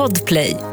Podplay.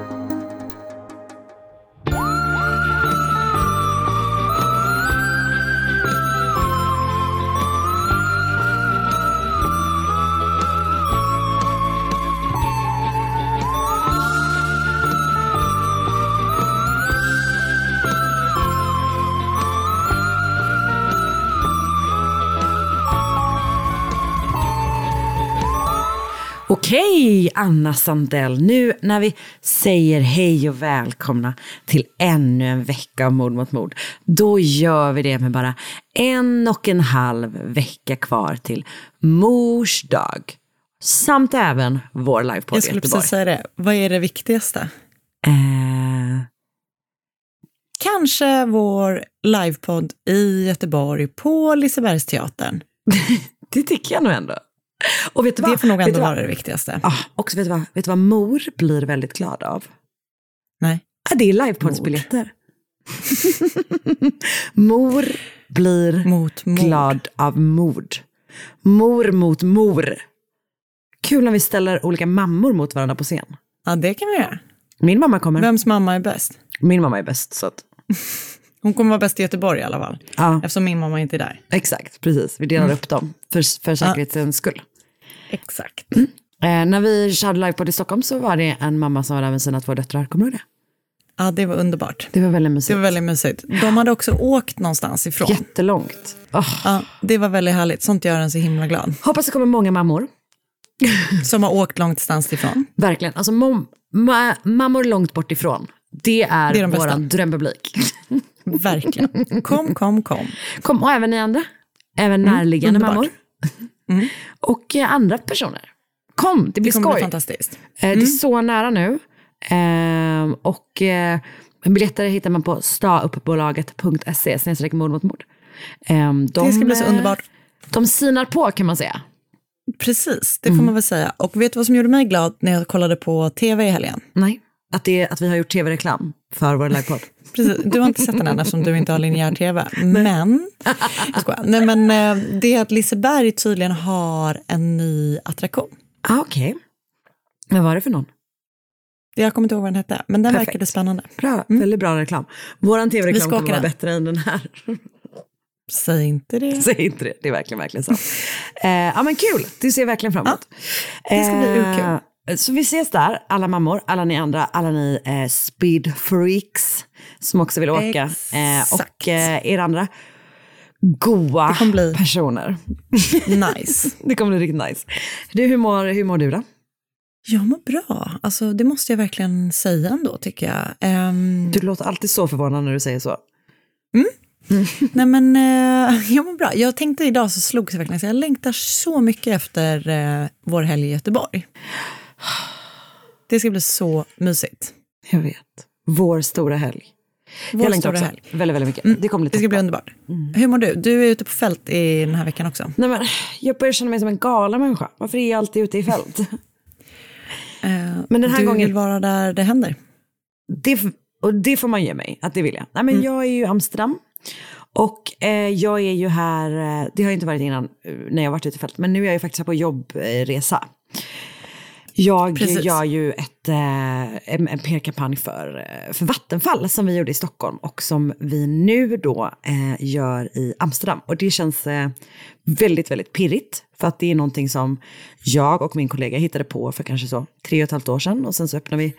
Okej, Anna Sandell. Nu när vi säger hej och välkomna till ännu en vecka av Mord mot mord, då gör vi det med bara en och en halv vecka kvar till mors dag. Samt även vår livepodd Jag i skulle Göteborg. precis säga det. Vad är det viktigaste? Eh, Kanske vår livepodd i Göteborg på Lisebergsteatern. det tycker jag nog ändå. Och vet du vad? Det får nog ändå vara det viktigaste. Ah, också vet du, vad? vet du vad mor blir väldigt glad av? Nej. Ah, det är livepoddsbiljetter. mor blir Mot mord. glad av mord. Mor mot mor. Kul när vi ställer olika mammor mot varandra på scen. Ja, det kan vi göra. Min mamma kommer. Vems mamma är bäst? Min mamma är bäst. Så att, Hon kommer vara bäst i Göteborg i alla fall. ja, Eftersom min mamma inte är där. exakt. Precis. Vi delar upp dem för, för säkerhetens skull. Exakt. Eh, när vi körde livepodd i Stockholm så var det en mamma som var där med sina två döttrar. Kommer du ihåg det? Ja, det var underbart. Det var väldigt mysigt. Det var väldigt mysigt. De hade också åkt någonstans ifrån. Jättelångt. Åh. Ja, det var väldigt härligt. Sånt gör en så himla glad. Hoppas det kommer många mammor. Som har åkt långdistans ifrån. Verkligen. Alltså mom, ma, mammor långt bort ifrån. Det är, Det är de våran drömpublik. Verkligen. Kom, kom, kom. Kom, och även ni andra. Även närliggande underbart. mammor. Och eh, andra personer. Kom, det blir Det kommer bli skoj. fantastiskt. Eh, Det är så nära nu. Ehm, och eh, biljetter hittar man på stauppbolaget.se snedstreck mord mot mord. Ehm, de, Det ska bli så underbart. De sinar på kan man säga. Precis, det får Mm. man väl säga. Och vet du vad som gjorde mig glad när jag kollade på tv i helgen? Nej. Att, det, att vi har gjort tv-reklam för vår livepodd. Precis, du har inte sett den än eftersom du inte har linjär tv. Men. Nej, men eh, det är att Liseberg tydligen har en ny attraktion. ah, Okej. Vad var det för någon? Jag kommer inte ihåg vad den hette, men den Perfekt. verkade spännande. Bra, väldigt bra reklam. Vi tv-reklam kommer vara bättre än den här. Säg inte det. Säg inte det, det är verkligen, verkligen sant. Eh, ja men kul, det ser verkligen fram emot. det ska bli. Eh, Så vi ses där, alla mammor, alla ni andra, alla ni eh, speed freaks som också vill åka. Eh, och eh, er andra goa bli- personer. Nice. Det kommer bli riktigt nice. Du, hur mår, hur mår du då? Jag mår bra. Alltså, det måste jag verkligen säga ändå, tycker jag. Ehm, Du låter alltid så förvånad när du säger så. Nej men eh, jag mår bra. Jag tänkte idag så slogs jag verkligen, så jag längtar så mycket efter eh, vår helg i Göteborg. Det ska bli så mysigt. Jag vet. Vår stora helg. Vår jag längtar också helg. väldigt, väldigt mycket. Det kommer bli Det ska bli underbart. Hur mår du? Du är ute på fält i den här veckan också. Nej, men, jag börjar känna mig som en galen människa. Varför är jag alltid ute i fält? Eh, Men den här du gången- vill vara där det händer. det, och det får man ge mig, att det vill jag. Nej, men Jag är ju i Amsterdam. Och eh, jag är ju här, eh, det har jag inte varit innan eh, när jag varit ute i fält, men nu är jag ju faktiskt här på jobbresa. Jag Precis. gör ju ett, eh, en, en PR-kampanj för, eh, för Vattenfall som vi gjorde i Stockholm och som vi nu då eh, gör i Amsterdam. Och det känns eh, väldigt, väldigt pirrigt för att det är någonting som jag och min kollega hittade på för kanske så tre och ett halvt år sedan och sen så öppnade vi,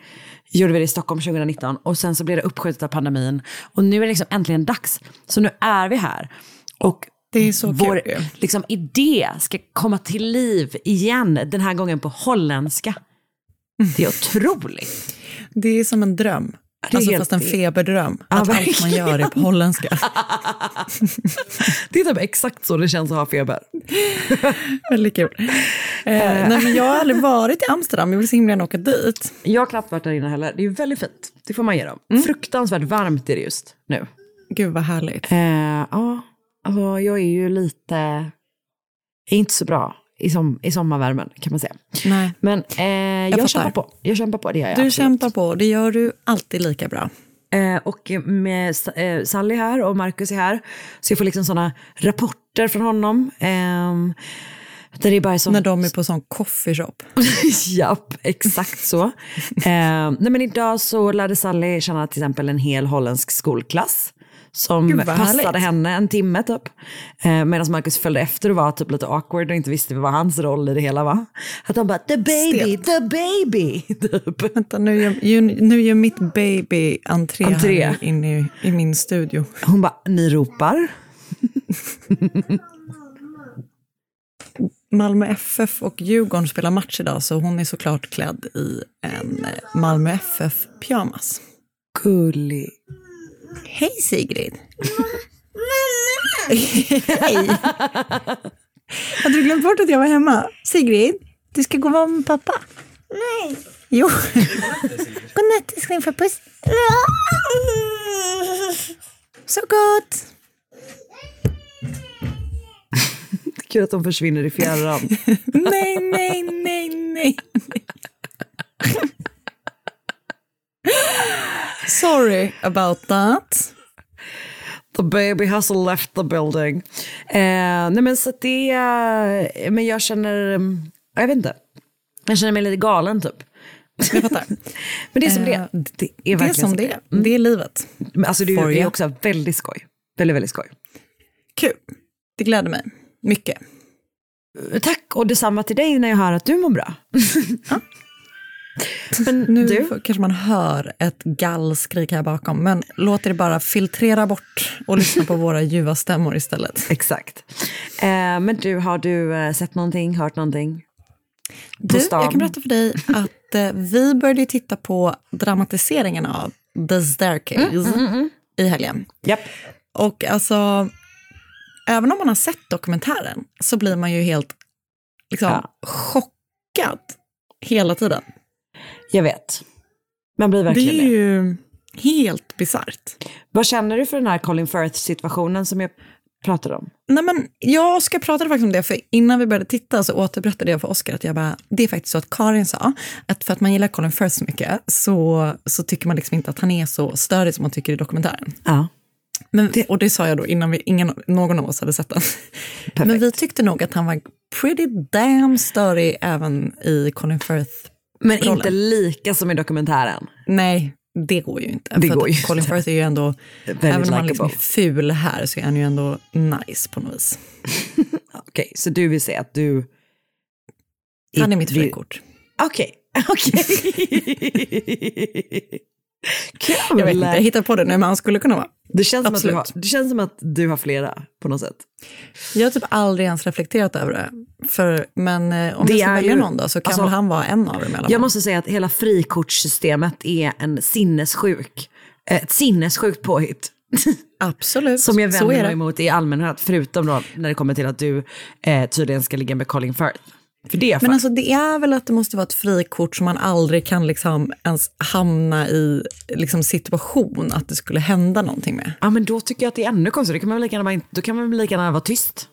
gjorde vi det i Stockholm 2019 och sen så blev det uppskjutet av pandemin och nu är det liksom äntligen dags. Så nu är vi här. Och Det är så vår kul liksom, idé ska komma till liv igen, den här gången på holländska. Det är otroligt. Det är som en dröm. Det Alltså fast en feberdröm. Ja, att allt man verkligen. gör är på holländska. Det är typ exakt så det känns att ha feber. Väldigt kul. Eh, nej, men jag har aldrig varit i Amsterdam, jag vill så himla gärna åka dit. Jag har knappt varit där inne heller. Det är väldigt fint. Det får man ge dem. Fruktansvärt varmt är det just nu. Gud vad härligt. Eh, ja, alltså, jag är ju lite... är inte så bra i, som, i sommarvärmen kan man säga. Nej. Men eh, jag, fattar. kämpar på. Jag kämpar på, det gör jag Du absolut. kämpar på, det gör du alltid lika bra. Eh, och med eh, Sally här och Marcus är här. Så jag får liksom sådana rapporter från honom. Eh, Där det bara är så... När de är på sån coffeeshop. Japp, exakt så. eh, nej men idag så lärde Sally känna till exempel en hel holländsk skolklass som passade härligt. henne en timme typ. Eh, Medan Marcus följde efter och var typ lite awkward och inte visste vad hans roll i det hela var. Att han bara, the baby, Stelt. the baby. Typ. Vänta, nu gör, ju- nu gör mitt baby entré, Entré. här in i, i min studio. Hon bara, ni ropar. Malmö FF och Djurgården spelar match idag så hon är såklart klädd i en eh, Malmö FF-pyjamas. Gullig. Hej Sigrid! Hej! Hade du glömt bort att jag var hemma? Sigrid, du ska gå och vara med pappa. Nej. Jo. Godnatt älskling, får jag puss? Så gott! Kul att de försvinner i fjärran. Nej, nej, nej, nej. Sorry about that. The baby has left the building. Eh, nej men så det, eh, men jag känner, mm, jag vet inte. Jag känner mig lite galen typ. Jag fattar. Men det är som Eh, det är. Det är Det är som det är. Det är livet. Men alltså det är, det är också väldigt skoj. Väldigt, väldigt skoj. Kul. Det gläder mig mycket. Tack och detsamma till dig när jag hör att du mår bra. Men Nu du, kanske man hör ett gallskrik här bakom, men låt det bara filtrera bort och lyssna på våra ljuva stämmor istället. exakt. Eh, men du, har du eh, sett någonting, hört någonting? Du, jag kan berätta för dig att eh, vi började titta på dramatiseringen av The Staircase i helgen. Japp. Och alltså, även om man har sett dokumentären så blir man ju helt liksom, Ja. chockad hela tiden. Jag vet. Man blir Det verkligen är det. ju helt bisarrt. Vad känner du för den här Colin Firth-situationen som jag pratade om? Nej, men jag och Oskar pratade faktiskt om det, för innan vi började titta så återberättade jag för Oskar att jag bara, det är faktiskt så att Karin sa att för att man gillar Colin Firth så mycket så, så tycker man liksom inte att han är så störig som man tycker i dokumentären. Ja. Men, och det sa jag då innan vi, ingen, någon av oss hade sett den. Men vi tyckte nog att han var pretty damn störig även i Colin Firth. Men rollen. inte lika som i dokumentären. Nej, det går ju inte. Det för går ju Colin. Firth är ju ändå, Väldigt även om han liksom är ful här så är han ju ändå nice på något vis. Okej, så du vill säga att du... Han är mitt frikort. Okej, okej. Kul! Jag vet inte, jag hittar på det nu, men han skulle kunna vara. Det känns, som att du har, det känns som att du har flera på något sätt. Jag har typ aldrig ens reflekterat över det. För, men eh, om Det jag ska välja ju- någon då så kan alltså, väl han vara en av dem i alla fall. Jag måste säga att hela frikortssystemet är en sinnessjuk, ett sinnessjukt påhitt. Absolut, Som jag vänder mig emot i allmänhet, förutom då när det kommer till att du eh, tydligen ska ligga med Colin Firth. För det Men alltså det är väl att det måste vara ett frikort som man aldrig kan liksom ens hamna i liksom situation att det skulle hända någonting med. Ja men då tycker jag att det är ännu konstigt, då kan man väl lika gärna, då kan man väl lika gärna vara tyst.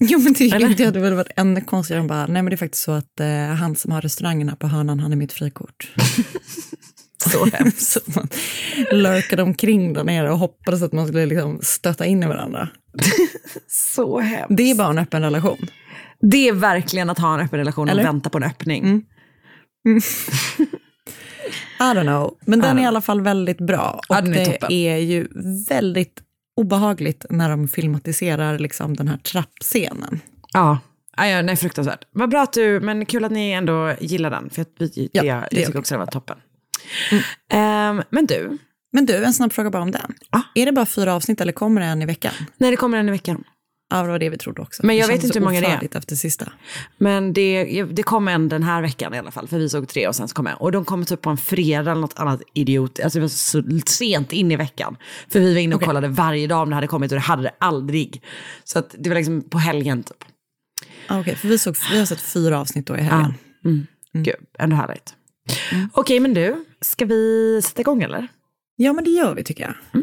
Jo men det, Eller? det hade väl varit ännu konstigare än bara, nej men det är faktiskt så att eh, han som har restaurangen här på hörnan, han är mitt frikort. Så hemskt. så man lurkade omkring där nere och hoppades att man skulle liksom stöta in i varandra. Så hemskt. Det är bara en öppen relation. Det är verkligen att ha en öppen relation Eller? och vänta på en öppning. Mm. I don't know. Men den är i alla fall väldigt bra. Ja, Och är det är ju väldigt obehagligt när de filmatiserar liksom den här trappscenen. Ja. Ja, ja, nej, fruktansvärt. Vad bra att du, men kul att ni ändå gillar den. För att vi, Ja, jag, det jag gör tycker vi. också det var toppen. Ehm, men du, Men du, en snabb fråga bara om den. Ja. Är det bara fyra avsnitt eller kommer det en i veckan? när det kommer en i veckan. Ja, det var det vi trodde också. Men jag det vet inte hur många det är. efter sista. Men det, det kom en den här veckan i alla fall, för vi såg tre och sen så kom en. Och de kommer typ på en fredag eller något annat idiot. Alltså det var så sent in i veckan. För vi var inne och Okej. kollade varje dag om det hade kommit och det hade det aldrig. Så att det var liksom på helgen typ. Ah, Okej, för vi, såg, vi har sett fyra avsnitt då i helgen. Ja. Mm. Gud, ändå härligt. Okej, men du, ska vi sätta igång eller? Ja, men det gör vi tycker jag.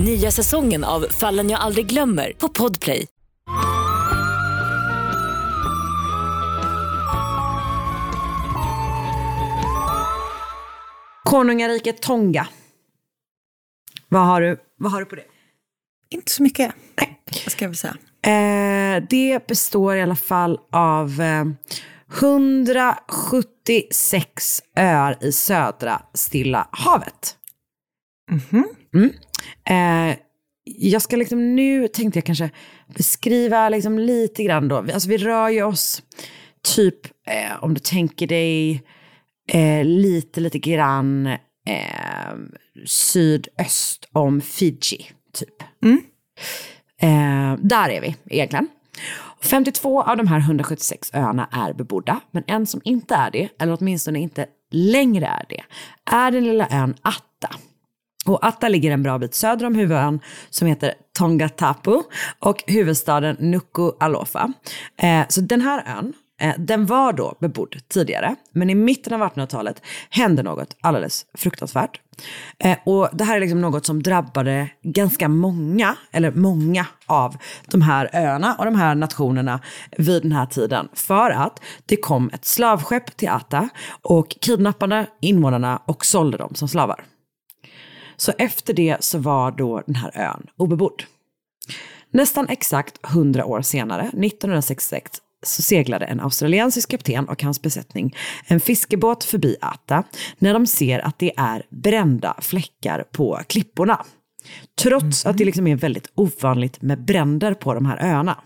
Nya säsongen av Fallen jag aldrig glömmer på Podplay. Konungariket Tonga. Vad har du, vad har du på det? Inte så mycket, Nej. vad ska vi säga. Eh, det består i alla fall av eh, 176 öar i södra Stilla havet. Mhm. Mm. Eh, jag ska liksom nu, tänkte jag kanske beskriva liksom lite grann då. Alltså vi rör ju oss typ, eh, om du tänker dig eh, lite, lite grann eh, sydöst om Fiji, typ. Eh, där är vi egentligen. 52 av de här 176 öarna är bebodda, men en som inte är det, eller åtminstone inte längre är det, är den lilla ön Atta. Och Atta ligger en bra bit söder om huvudön som heter Tongatapu och huvudstaden Nuku'alofa. Eh, så den här ön, eh, den var då bebodd tidigare, men i mitten av 1800-talet hände något alldeles fruktansvärt. Eh, och det här är liksom något som drabbade ganska många, eller många av de här öarna och de här nationerna vid den här tiden. För att det kom ett slavskepp till Atta och kidnappade invånarna och sålde dem som slavar. Så efter det så var då den här ön obebodd. Nästan exakt 100 år senare, 1966, så seglade en australiensisk kapten och hans besättning en fiskebåt förbi Ata när de ser att det är brända fläckar på klipporna. Trots att det liksom är väldigt ovanligt med bränder på de här öarna.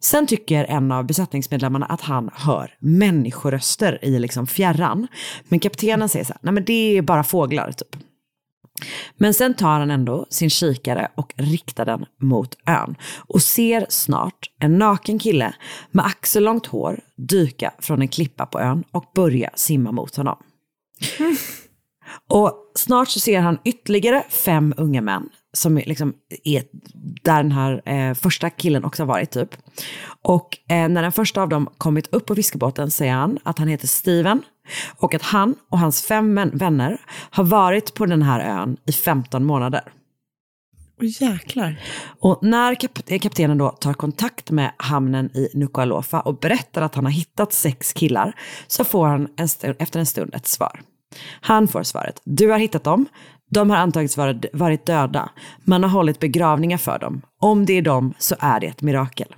Sen tycker en av besättningsmedlemmarna att han hör människoröster i liksom fjärran. Men kaptenen säger så här, nej men det är bara fåglar typ. Men sen tar han ändå sin kikare och riktar den mot ön och ser snart en naken kille med axellångt hår dyka från en klippa på ön och börja simma mot honom. Och snart så ser han ytterligare fem unga män som liksom är där den här eh, första killen också har varit typ. Och eh, när den första av dem kommit upp på fiskebåten säger han att han heter Steven och att han och hans fem vän- vänner har varit på den här ön i 15 månader. Åh jäklar. Och när kap kaptenen då tar kontakt med hamnen i Nuku'alofa och berättar att han har hittat sex killar så får han en efter en stund ett svar. Han får svaret, du har hittat dem, de har antagits vara, varit döda, man har hållit begravningar för dem. Om det är dem så är det ett mirakel.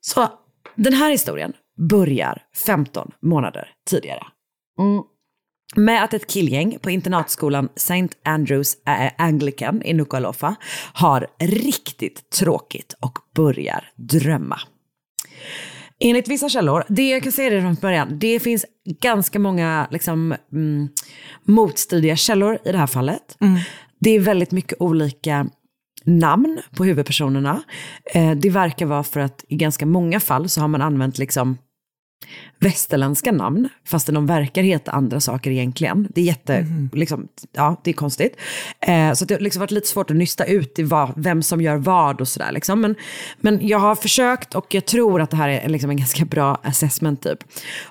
Så den här historien börjar 15 månader tidigare. Mm. Med att ett killgäng på internatskolan St. Andrews Anglican i Nuku'alofa har riktigt tråkigt och börjar drömma. Enligt vissa källor, det jag kan säga det från början, det finns ganska många liksom, mm, motstridiga källor i det här fallet. Det är väldigt mycket olika namn på huvudpersonerna. Eh, det verkar vara för att i ganska många fall så har man använt liksom västerländska namn, fast de verkar heta andra saker egentligen. Det är jätte, liksom, ja det är konstigt. Eh, så det har liksom varit lite svårt att nysta ut i vad, vem som gör vad och sådär. Liksom. Men, men jag har försökt och jag tror att det här är liksom en ganska bra assessment typ.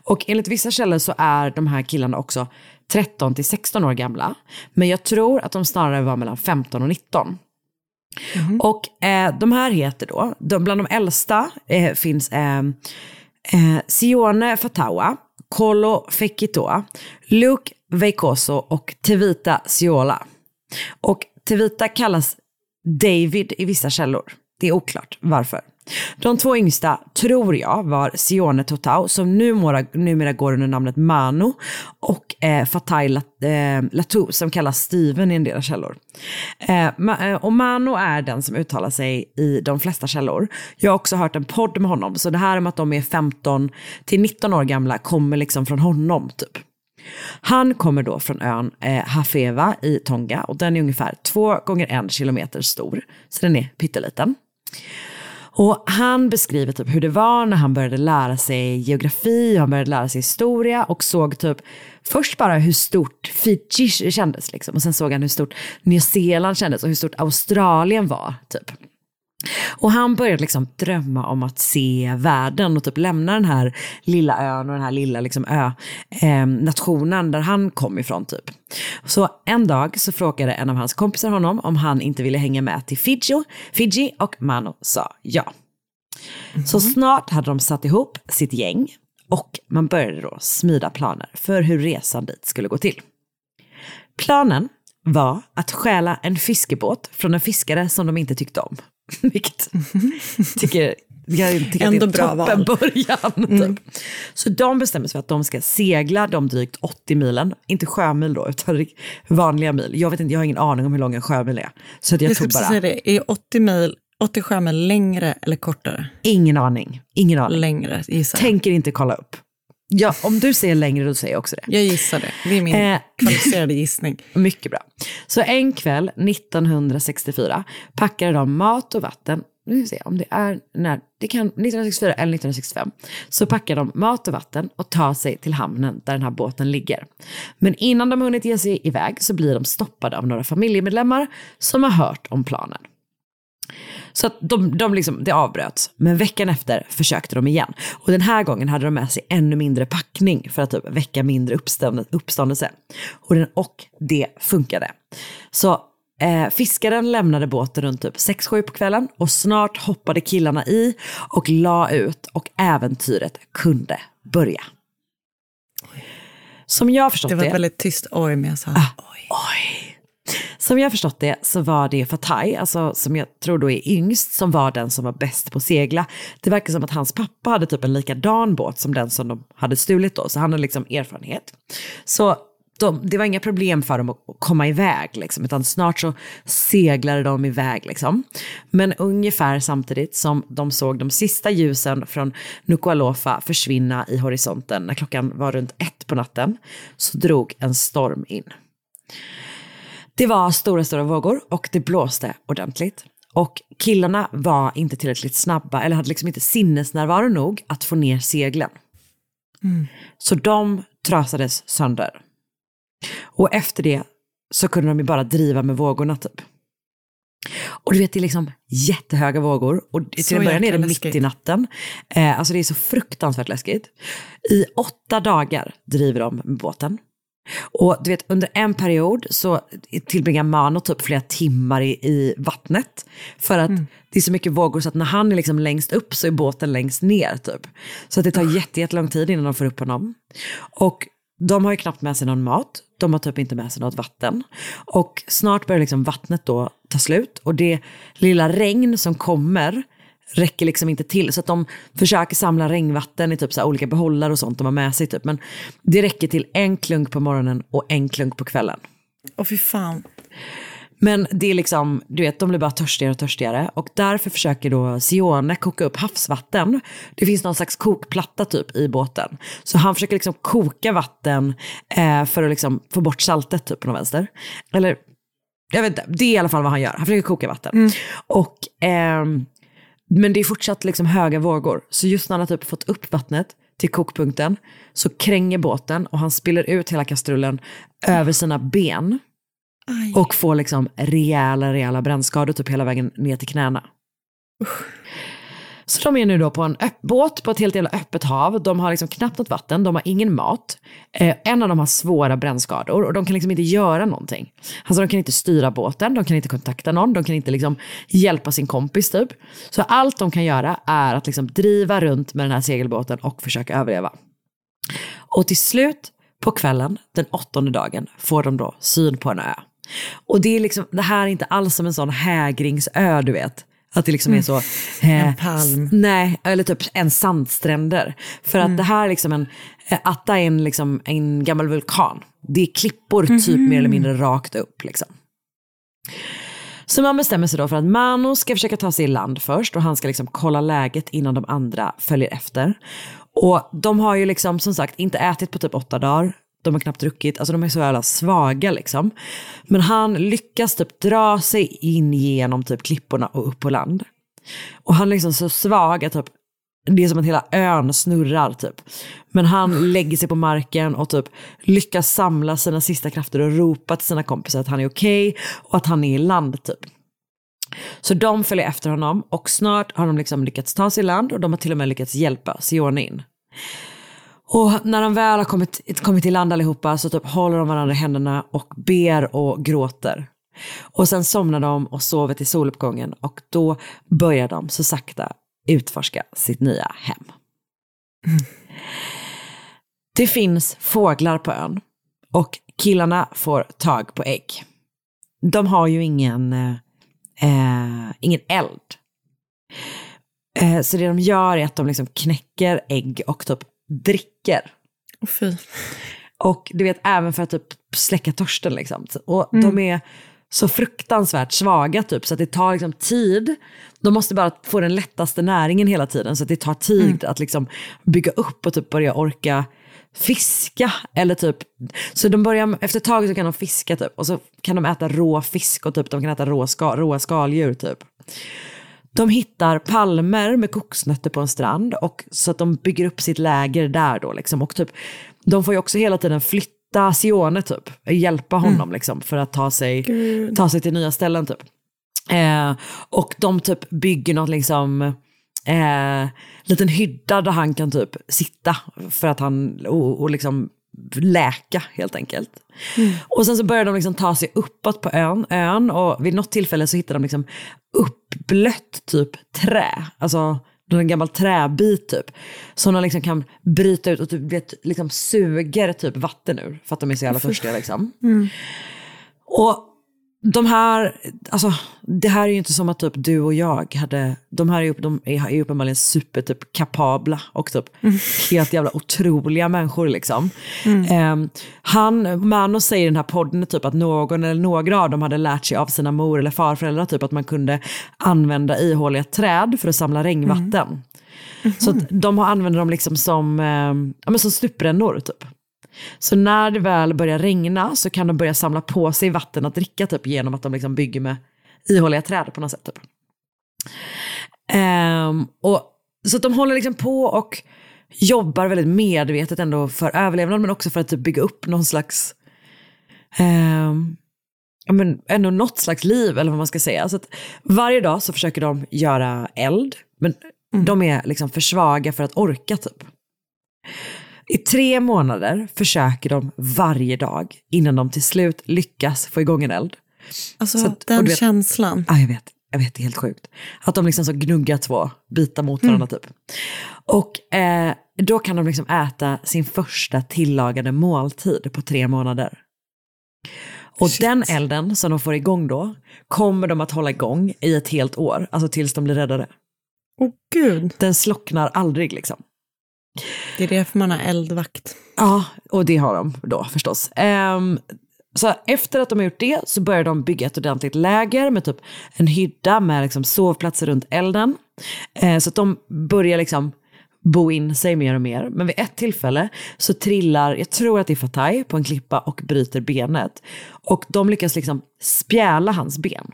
Och enligt vissa källor så är de här killarna också 13 till 16 år gamla. Men jag tror att de snarare var mellan 15 och 19. Och eh, de här heter då, de, bland de äldsta eh, finns eh, Sione Fatawa, Kolo Fekitoa, Luke Veikoso och Tevita Siola. Och Tevita kallas David i vissa källor. Det är oklart varför. De två yngsta, tror jag, var Sione Totau som numera, numera går under namnet Mano och eh, Fatai Lat, eh, Latu som kallas Steven i en del källor. Eh, eh och Mano är den som uttalar sig i de flesta källor. Jag har också hört en podd med honom, så det här med att de är 15 till 19 år gamla kommer liksom från honom typ. Han kommer då från ön eh, Hafeva i Tonga och den är ungefär två gånger en kilometer stor, så den är pytteliten. Och han beskriver typ hur det var när han började lära sig geografi, och han började lära sig historia och såg typ först bara hur stort Fiji kändes liksom. Och sen såg han hur stort Nya Zeeland kändes och hur stort Australien var typ. Och han började liksom drömma om att se världen och typ lämna den här lilla ön och den här lilla liksom ö, eh, nationen där han kom ifrån typ. Så en dag så frågade en av hans kompisar honom om han inte ville hänga med till Fiji, Fiji och Mano sa ja. Mm. Så snart hade de satt ihop sitt gäng och man började då smida planer för hur resan dit skulle gå till. Planen var att stjäla en fiskebåt från en fiskare som de inte tyckte om. Vilket tycker jag tycker Ändå att det är en toppen början. Mm. Typ. Så de bestämmer sig för att de ska segla de drygt 80 milen, inte sjömil då, utan vanliga mil. Jag vet inte, jag har ingen aning om hur lång en sjömil är. Så att jag, jag tog bara... Säga det, är 80 mil 80 sjömil längre eller kortare? Ingen aning. Ingen aning. Längre, gissar Tänker inte kolla upp. Ja, om du säger längre, då säger jag också det. Jag gissar det. Det är min eh, kvalificerade gissning. Mycket bra. Så en kväll 1964 packade de mat och vatten nu ska vi se om det är när, det kan 1964 eller 1965, så packar de mat och vatten och tar sig till hamnen där den här båten ligger. Men innan de hunnit ge sig iväg så blir de stoppade av några familjemedlemmar som har hört om planen. Så att de, de liksom, det avbröts. Men veckan efter försökte de igen. Och den här gången hade de med sig ännu mindre packning för att typ väcka mindre uppståndelse. Och, den, och det funkade. Så eh, fiskaren lämnade båten runt typ 6-7 på kvällen och snart hoppade killarna i och la ut och äventyret kunde börja. Som jag förstått det. Var det var väldigt tyst oj, men jag sa ah, oj. oj. Som jag förstått det så var det Fatai, alltså, som jag tror då är yngst, som var den som var bäst på att segla. Det verkar som att hans pappa hade typ en likadan båt som den som de hade stulit då, så han hade liksom erfarenhet. Så de, det var inga problem för dem att komma iväg, liksom, utan snart så seglade de iväg. Liksom. Men ungefär samtidigt som de såg de sista ljusen från Nukualofa försvinna i horisonten när klockan var runt ett på natten, så drog en storm in. Det var stora, stora vågor och det blåste ordentligt. Och killarna var inte tillräckligt snabba eller hade liksom inte sinnesnärvaro nog att få ner seglen. Mm. Så de trasades sönder. Och efter det så kunde de ju bara driva med vågorna typ. Och du vet, det är liksom jättehöga vågor. Och till en början är det mitt i natten. Eh, alltså det är så fruktansvärt läskigt. I åtta dagar driver de med båten. Och du vet, under en period så tillbringar Mano typ flera timmar i, i vattnet. För att mm. det är så mycket vågor så att när han är liksom längst upp så är båten längst ner typ. Så att det tar jätte, jättelång tid innan de får upp honom. Och de har ju knappt med sig någon mat, de har typ inte med sig något vatten. Och snart börjar liksom vattnet då ta slut och det lilla regn som kommer räcker liksom inte till. Så att de försöker samla regnvatten i typ så olika behållare och sånt de har med sig. Typ. Men det räcker till en klunk på morgonen och en klunk på kvällen. Åh fy fan. Men det är liksom, du vet, de blir bara törstigare och törstigare. Och därför försöker då Sione koka upp havsvatten. Det finns någon slags kokplatta typ i båten. Så han försöker liksom koka vatten eh, för att liksom få bort saltet typ på någon vänster. Eller, jag vet inte, det är i alla fall vad han gör. Han försöker koka vatten. Mm. Och eh, men det är fortsatt liksom höga vågor. Så just när han har typ fått upp vattnet till kokpunkten så kränger båten och han spiller ut hela kastrullen över sina ben. Aj. Och får liksom rejäla, rejäla brännskador typ hela vägen ner till knäna. Usch. Så de är nu då på en båt på ett helt jävla öppet hav. De har liksom knappt något vatten, de har ingen mat. Eh, en av dem har svåra brännskador och de kan liksom inte göra någonting. Alltså de kan inte styra båten, de kan inte kontakta någon, de kan inte liksom hjälpa sin kompis typ. Så allt de kan göra är att liksom driva runt med den här segelbåten och försöka överleva. Och till slut på kvällen, den åttonde dagen, får de då syn på en ö. Och det, är liksom, det här är inte alls som en sån hägringsö du vet. Att det liksom är så... Eh, en palm. Nej, eller typ en sandstränder. För att mm. det här är liksom en, eh, Atta är en, liksom, en gammal vulkan. Det är klippor mm typ mer eller mindre rakt upp. Liksom. Så man bestämmer sig då för att Mano ska försöka ta sig i land först och han ska liksom kolla läget innan de andra följer efter. Och de har ju liksom som sagt inte ätit på typ åtta dagar de har knappt druckit, alltså de är så jävla svaga liksom. Men han lyckas typ dra sig in genom typ klipporna och upp på land. Och han är liksom så svag att typ, det är som att hela ön snurrar typ. Men han lägger sig på marken och typ lyckas samla sina sista krafter och ropa till sina kompisar att han är okej okay och att han är i land typ. Så de följer efter honom och snart har de liksom lyckats ta sig i land och de har till och med lyckats hjälpa Sione in. Och när de väl har kommit, kommit i land allihopa så typ håller de varandra i händerna och ber och gråter. Och sen somnar de och sover till soluppgången och då börjar de så sakta utforska sitt nya hem. Mm. Det finns fåglar på ön och killarna får tag på ägg. De har ju ingen, eh, eh ingen eld. Eh, så det de gör är att de liksom knäcker ägg och typ dricker. Oh, fy. Och du vet, även för att typ släcka törsten liksom. Och mm. de är så fruktansvärt svaga typ, så att det tar liksom tid. De måste bara få den lättaste näringen hela tiden, så att det tar tid mm. att liksom bygga upp och typ börja orka fiska. Eller typ, så de börjar, efter ett tag så kan de fiska typ, och så kan de äta rå fisk och typ, de kan äta rå ska, råa skaldjur typ. De hittar palmer med koksnötter på en strand och så att de bygger upp sitt läger där då liksom. Och typ, de får ju också hela tiden flytta Sione typ, hjälpa honom mm. liksom för att ta sig, ta sig till nya ställen typ. Eh, och de typ bygger något liksom, eh, liten hydda där han kan typ sitta för att han, och, och liksom läka helt enkelt. Mm. Och sen så börjar de liksom ta sig uppåt på ön, ön och vid något tillfälle så hittar de liksom uppblött typ trä. Alltså en gammal träbit typ. Som de liksom kan bryta ut och typ, vet, liksom suger typ vatten ur. För att de är så jävla törstiga liksom. Mm. Och de här, alltså det här är ju inte som att typ du och jag hade, de här är de är, uppenbarligen super typ kapabla och typ mm. helt jävla otroliga människor liksom. Mm. Um, han, Mano säger i den här podden typ att någon eller några av dem hade lärt sig av sina mor eller farföräldrar typ att man kunde använda ihåliga träd för att samla regnvatten. Mm. Så att de använder dem liksom som, um, ja, men som stuprännor typ. Så när det väl börjar regna så kan de börja samla på sig vatten att dricka typ genom att de liksom bygger med ihåliga träd på något sätt. Typ. Um, och, så de håller liksom på och jobbar väldigt medvetet ändå för överlevnad men också för att typ bygga upp någon slags um, ja, men ändå något slags liv eller vad man ska säga. Så att varje dag så försöker de göra eld men mm. de är liksom för svaga för att orka typ. I tre månader försöker de varje dag innan de till slut lyckas få igång en eld. Alltså att, den vet, känslan. Ja, jag vet. Jag vet, det är helt sjukt. Att de liksom så gnuggar två bitar mot varandra mm. typ. Och eh, då kan de liksom äta sin första tillagade måltid på tre månader. Och Shit. den elden som de får igång då kommer de att hålla igång i ett helt år, alltså tills de blir räddade. Åh oh, gud. Den slocknar aldrig liksom. Det är därför man har eldvakt. Ja, och det har de då förstås. Um, så efter att de har gjort det så börjar de bygga ett ordentligt läger med typ en hydda med liksom sovplatser runt elden. Uh, så att de börjar liksom bo in sig mer och mer. Men vid ett tillfälle så trillar, jag tror att det är Fatai, på en klippa och bryter benet. Och de lyckas liksom spjäla hans ben.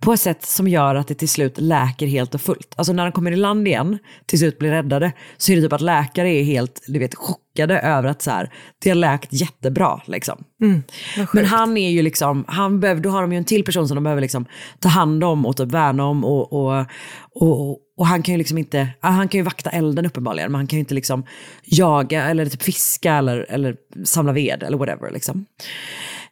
På ett sätt som gör att det till slut läker helt och fullt. Alltså när de kommer i land igen, till slut blir räddade, så är det typ att läkare är helt du vet, chockade över att så här, det har läkt jättebra. Liksom. Mm, Men han är ju liksom, han behöver, då har de ju en till person som de behöver liksom, ta hand om och typ värna om. Och, och, och, och han kan ju liksom inte, han kan ju vakta elden uppenbarligen, men han kan ju inte liksom jaga eller typ fiska eller, eller samla ved eller whatever. Liksom.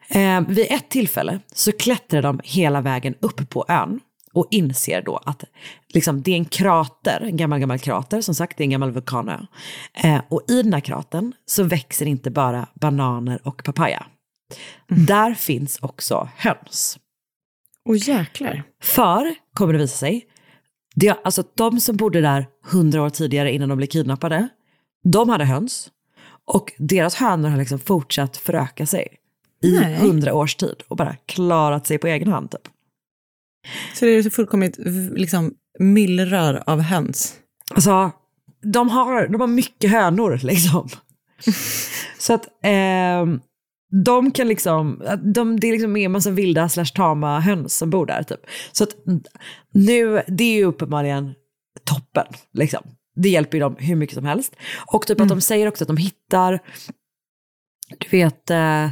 Eh, vid ett tillfälle så klättrar de hela vägen upp på ön och inser då att liksom, det är en krater, en gammal, gammal krater, som sagt, det är en gammal vulkanö. Eh, och i den här kratern så växer inte bara bananer och papaya. Mm. Där finns också höns. Och jäklar. För, kommer det visa sig, det, alltså de som bodde där hundra år tidigare innan de blev kidnappade, de hade höns. Och deras hönor har liksom fortsatt föröka sig i hundra års tid och bara klarat sig på egen hand. Typ. Så det är fullkomligt liksom, myllrar av höns? Alltså, de har, de har mycket hönor liksom. Så att, eh, de kan liksom, de, det är liksom en massa vilda slash tama höns som bor där typ. Så att nu, det är ju uppenbarligen toppen liksom. Det hjälper ju dem hur mycket som helst. Och typ att de säger också att de hittar, du vet, eh,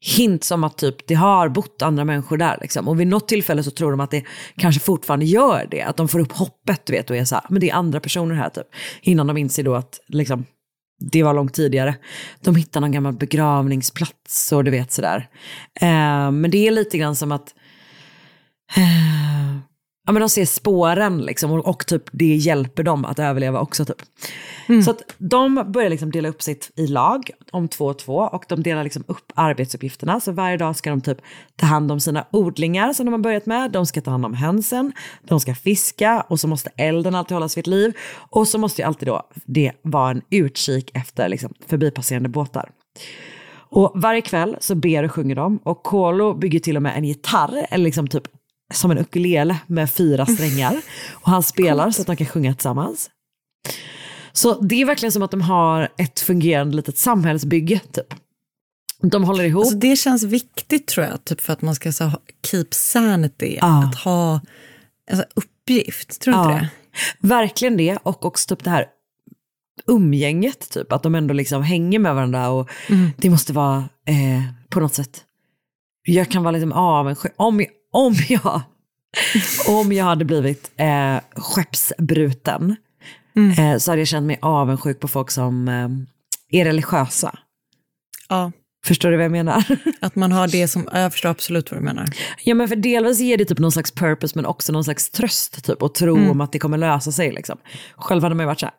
hint som att typ det har bott andra människor där. Liksom. Och vid något tillfälle så tror de att det kanske fortfarande gör det. Att de får upp hoppet du vet, och är så här, men det är andra personer här typ. Innan de inser då att liksom, det var långt tidigare. De hittar någon gammal begravningsplats och du vet sådär. Eh, men det är lite grann som att eh, ja, men de ser spåren liksom, och, och, typ det hjälper dem att överleva också. Typ. Mm. Så att de börjar liksom dela upp sitt i lag om två och två och de delar liksom upp arbetsuppgifterna. Så varje dag ska de typ ta hand om sina odlingar som de har börjat med. De ska ta hand om hönsen, de ska fiska och så måste elden alltid hållas vid liv. Och så måste ju alltid då det vara en utkik efter liksom, förbipasserande båtar. Och varje kväll så ber och sjunger de och Kolo bygger till och med en gitarr, eller liksom typ som en ukulele med fyra strängar. Och han spelar Coolt. så att de kan sjunga tillsammans. Så det är verkligen som att de har ett fungerande litet samhällsbygge. Typ. De håller ihop. Alltså det känns viktigt tror jag, typ för att man ska så, keep sanity. Ah. Att ha alltså, uppgift, tror du ah. inte det? Verkligen det, och också typ det här umgänget, typ. att de ändå liksom hänger med varandra och mm. det måste vara eh, på något sätt, jag kan vara liksom avundsjuk, om, om jag, om jag hade blivit eh, skeppsbruten mm. eh, så hade jag känt mig avundsjuk på folk som eh, är religiösa. Ja. Förstår du vad jag menar? Att man har det som, jag förstår absolut vad du menar. Ja men för delvis ger det typ någon slags purpose men också någon slags tröst typ och tro mm. om att det kommer lösa sig liksom. Själv hade man ju varit såhär,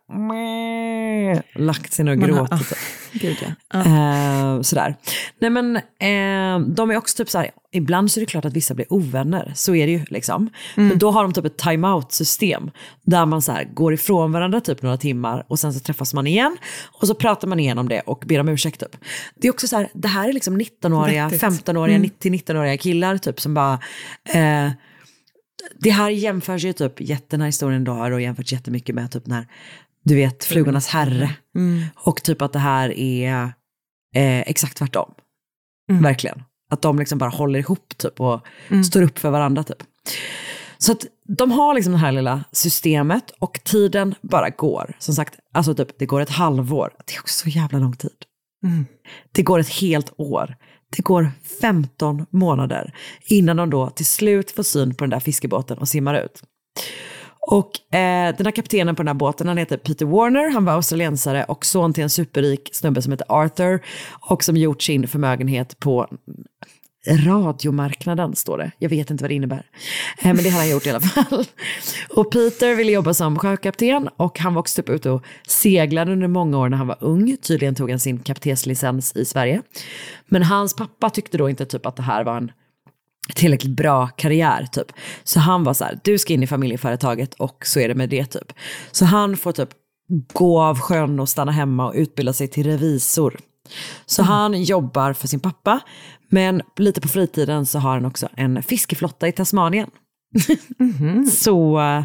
lagt sig ner och gråtit. Typ. Gud, ja. uh, sådär. Nej men uh, de är också typ såhär, ibland så är det klart att vissa blir ovänner, så är det ju liksom. Mm. Men då har de typ ett time-out system där man så går ifrån varandra typ några timmar och sen så träffas man igen och så pratar man igenom det och ber om ursäkt typ. Det är också så här, det här är liksom 19-åriga, 15-åriga, mm. 90-19-åriga killar typ som bara uh, det här jämförs ju typ, jätten här historien då har jämförts jättemycket med typ när du vet, Flugornas herre. Mm. Och typ att det här är eh, exakt tvärtom. Mm. Verkligen. Att de liksom bara håller ihop typ och mm. står upp för varandra typ. Så att de har liksom det här lilla systemet och tiden bara går. Som sagt, alltså typ det går ett halvår. Det är också så jävla lång tid. Mm. Det går ett helt år. Det går 15 månader innan de då till slut får syn på den där fiskebåten och simmar ut. Och eh, den här kaptenen på den här båten, han heter Peter Warner, han var australiensare och son till en superrik snubbe som heter Arthur och som gjort sin förmögenhet på radiomarknaden, står det. Jag vet inte vad det innebär. Eh, men det har han gjort i alla fall. Och Peter ville jobba som sjökapten och han var också typ ute och seglade under många år när han var ung. Tydligen tog han sin kaptenslicens i Sverige. Men hans pappa tyckte då inte typ att det här var en tillräckligt bra karriär typ. Så han var så här, du ska in i familjeföretaget och så är det med det typ. Så han får typ gå av sjön och stanna hemma och utbilda sig till revisor. Så mm. han jobbar för sin pappa, men lite på fritiden så har han också en fiskeflotta i Tasmanien. Mm. så uh,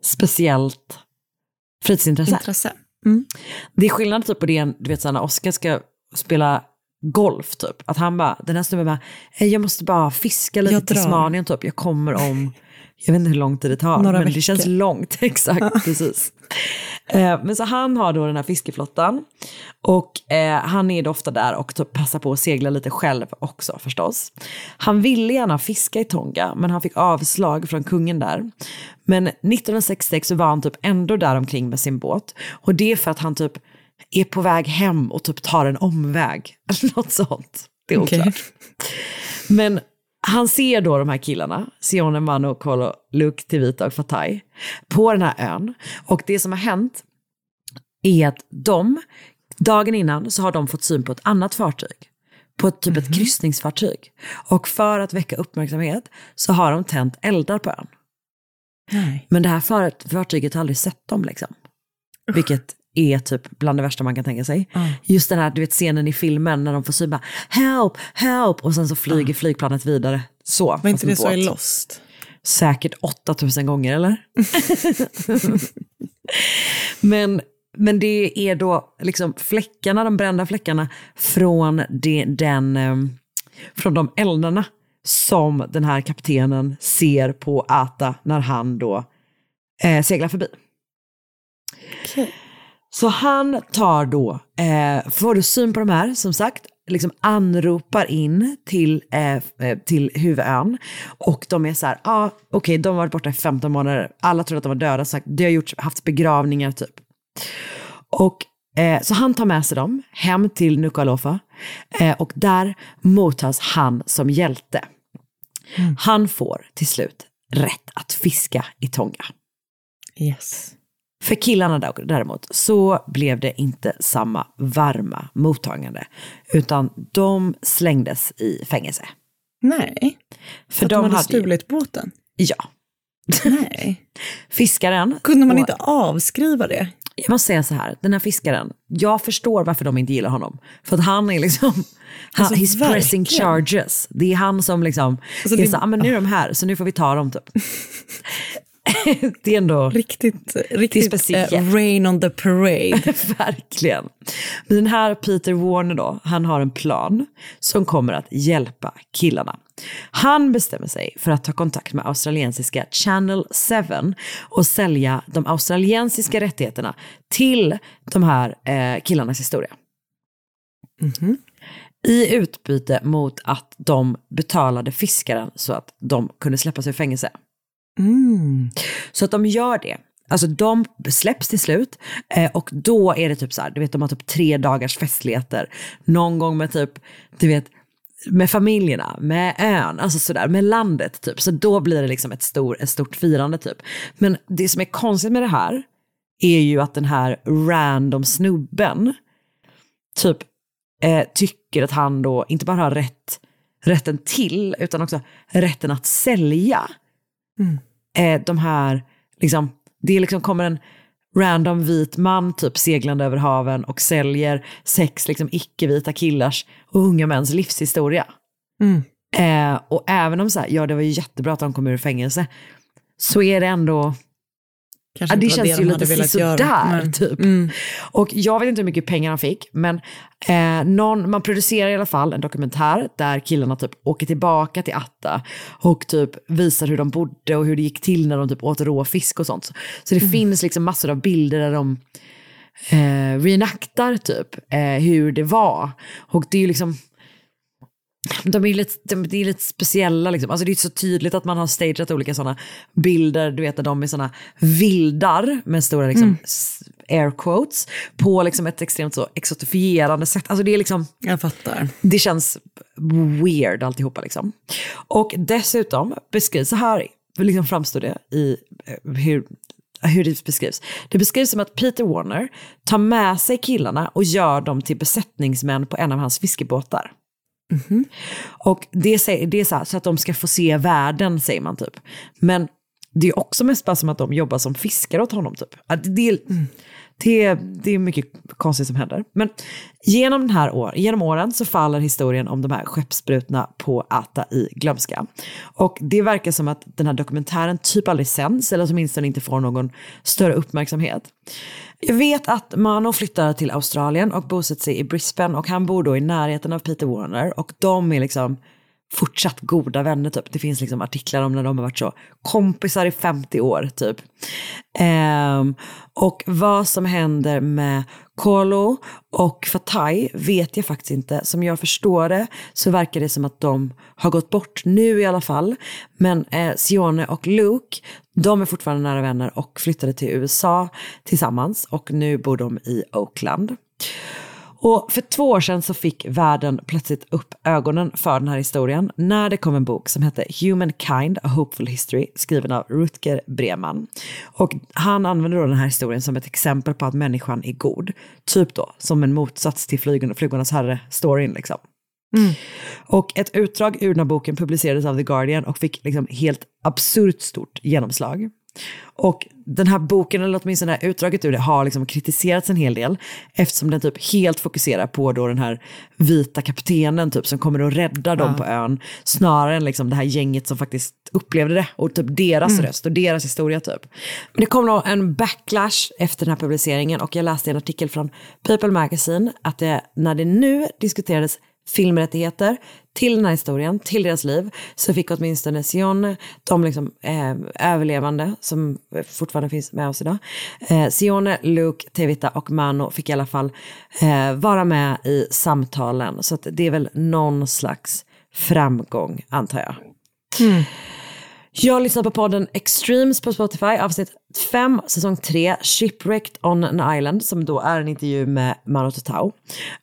speciellt fritidsintresse. Intresse. Mm. Det är skillnad typ på det, du vet så när Oskar ska spela golf typ. Att han bara, den här snubben bara, jag måste bara fiska lite till Tasmanien typ, jag kommer om, jag vet inte hur lång tid det tar, Några men veckor. det känns långt, exakt, precis. Eh, men så han har då den här fiskeflottan och eh, han är då ofta där och typ passar på att segla lite själv också förstås. Han ville gärna fiska i Tonga men han fick avslag från kungen där. Men 1966 så var han typ ändå där omkring med sin båt och det är för att han typ är på väg hem och typ tar en omväg. Eller något sånt. Det är oklart. Okay. Men han ser då de här killarna, Sione, Manu, Kolo, Luke, Tivita och Fatai, på den här ön. Och det som har hänt är att de, dagen innan så har de fått syn på ett annat fartyg. På ett, typ mm -hmm. ett mhm. kryssningsfartyg. Och för att väcka uppmärksamhet så har de tänt eldar på ön. Nej. Men det här fartyget har aldrig sett dem liksom. Vilket är typ bland det värsta man kan tänka sig. Mm. Just den här du vet, scenen i filmen när de får syna help, help och sen så flyger mm. flygplanet vidare. Så. Var inte det så i Lost? Säkert 8000 gånger eller? Men men det är då liksom fläckarna, de brända fläckarna från, det, den, eh, från de eldarna som den här kaptenen ser på Ata när han då eh, seglar förbi. Okay. Så han tar då, eh, får du syn på de här, som sagt, liksom anropar in till, eh, eh till huvudön. Och de är så här, ja ah, okej, okay, de har varit borta i 15 månader, alla tror att de var döda, så det har gjorts, haft begravningar typ. Och eh, så han tar med sig dem hem till Nukualofa eh, och där mottas han som hjälte. Mm. Han får till slut rätt att fiska i Tonga. Yes. För killarna däremot så blev det inte samma varma mottagande, utan de slängdes i fängelse. Nej, för, för de, de hade, hade stulit ju... båten? Ja. Nej. Fiskaren... Kunde man och... inte avskriva det? Jag måste säga så här, den här fiskaren, jag förstår varför de inte gillar honom. För att han är liksom, alltså, he's verkligen. pressing charges. Det är han som liksom, alltså, är det... så, ah, men nu är de här så nu får vi ta dem typ. det är ändå riktigt, riktigt uh, rain on the parade. Verkligen. Men den här Peter Warner då, han har en plan som kommer att hjälpa killarna. Han bestämmer sig för att ta kontakt med australiensiska Channel 7 och sälja de australiensiska rättigheterna till de här eh, killarnas historia. Mm -hmm. I utbyte mot att de betalade fiskaren så att de kunde släppas ur fängelse. Mm. Så att de gör det. Alltså de släpps till slut eh, och då är det typ så här, du vet de har typ tre dagars festligheter. Någon gång med typ, du vet, med familjerna, med ön, alltså sådär, med landet typ. Så då blir det liksom ett, stor, ett stort firande typ. Men det som är konstigt med det här är ju att den här random snubben typ eh, tycker att han då inte bara har rätt, rätten till, utan också rätten att sälja. Mm eh, de här, liksom, det liksom kommer en random vit man typ seglande över haven och säljer sex liksom icke-vita killars och unga mäns livshistoria. Mm. Eh, och även om så här, ja det var ju jättebra att de kom ur fängelse, så är det ändå, Kanske ja, det känns det ju lite sådär typ. Mm. Och jag vet inte hur mycket pengar han fick, men eh, någon, man producerar i alla fall en dokumentär där killarna typ åker tillbaka till Atta och typ visar hur de bodde och hur det gick till när de typ åt rå fisk och sånt. Så det mm. finns liksom massor av bilder där de eh, reenaktar typ eh, hur det var. Och det är ju liksom de är lite, de, är lite speciella. Liksom. Alltså det är så tydligt att man har stageat olika sådana bilder, du vet där de är sådana vildar med stora liksom, mm. air quotes på liksom ett extremt så exotifierande sätt. Alltså det är liksom... Jag fattar. Det känns weird alltihopa liksom. Och dessutom beskrivs så här, liksom framstår det i eh, hur hur det beskrivs. Det beskrivs som att Peter Warner tar med sig killarna och gör dem till besättningsmän på en av hans fiskebåtar. Mm -hmm. Och det det är så, här, så att de ska få se världen, säger man typ. Men det är också mest bara som att de jobbar som fiskare åt honom. Typ. Att det, mm det, det är mycket konstigt som händer. Men genom, den här år, genom åren så faller historien om de här skeppsbrutna på Ata i glömska. Och det verkar som att den här dokumentären typ aldrig sänds, eller åtminstone inte får någon större uppmärksamhet. Jag vet att Mano flyttar till Australien och bosätter sig i Brisbane och han bor då i närheten av Peter Warner och de är liksom fortsatt goda vänner typ. Det finns liksom artiklar om när de har varit så kompisar i 50 år typ. Um, och vad som händer med Kolo och Fatai vet jag faktiskt inte. Som jag förstår det så verkar det som att de har gått bort nu i alla fall. Men eh, Sione och Luke, de är fortfarande nära vänner och flyttade till USA tillsammans och nu bor de i Oakland. Och för två år sedan så fick världen plötsligt upp ögonen för den här historien när det kom en bok som hette Humankind, A Hopeful History skriven av Rutger Breman. Och han använder då den här historien som ett exempel på att människan är god. Typ då som en motsats till Flygornas herre-storyn liksom. Mm. Och ett utdrag ur den här boken publicerades av The Guardian och fick liksom helt absurt stort genomslag. Och den här boken, eller åtminstone det här utdraget ur det, har liksom kritiserats en hel del. Eftersom den typ helt fokuserar på då den här vita kaptenen typ, som kommer att rädda dem på ön. Snarare än liksom det här gänget som faktiskt upplevde det. Och typ deras röst och deras historia typ. Men det kom då en backlash efter den här publiceringen. Och jag läste en artikel från People Magazine. Att det, när det nu diskuterades filmrättigheter till den här historien, till deras liv, så fick åtminstone Sion, de liksom, eh, överlevande som fortfarande finns med oss idag, eh, Sione, Luke, Tevita och Mano fick i alla fall eh, vara med i samtalen. Så att det är väl någon slags framgång, antar jag. Mm. Jag lyssnar på podden Extremes på Spotify, avsnitt 5, säsong 3, Shipwrecked on an Island, som då är en intervju med Mano Totau.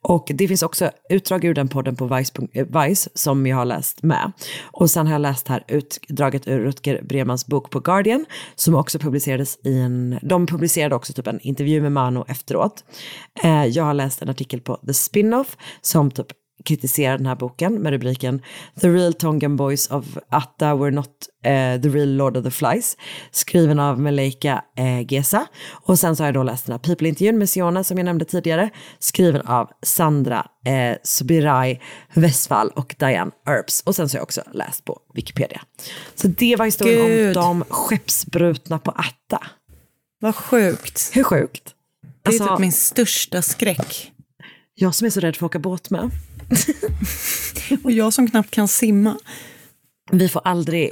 Och det finns också utdrag ur den podden på Vice, eh, Vice som jag har läst med. Och sen har jag läst här utdraget ur Rutger Bremans bok på Guardian, som också publicerades i en, de publicerade också typ en intervju med Mano efteråt. Eh, jag har läst en artikel på The Spinoff som typ kritiserar den här boken med rubriken The Real Tongan Boys of Atta Were Not eh, The Real Lord of the Flies, skriven av Meleika eh, Gesa. Och sen så har jag då läst den här People-intervjun med Siona som jag nämnde tidigare, skriven av Sandra eh, Subirai Westfall och Diane Earps. Och sen så har jag också läst på Wikipedia. Så det var historien Gud. om de skeppsbrutna på Atta. Vad sjukt. Hur sjukt? Det är Alltså- typ min största skräck. Jag som är så rädd för att åka båt med. Och jag som knappt kan simma. Vi får aldrig,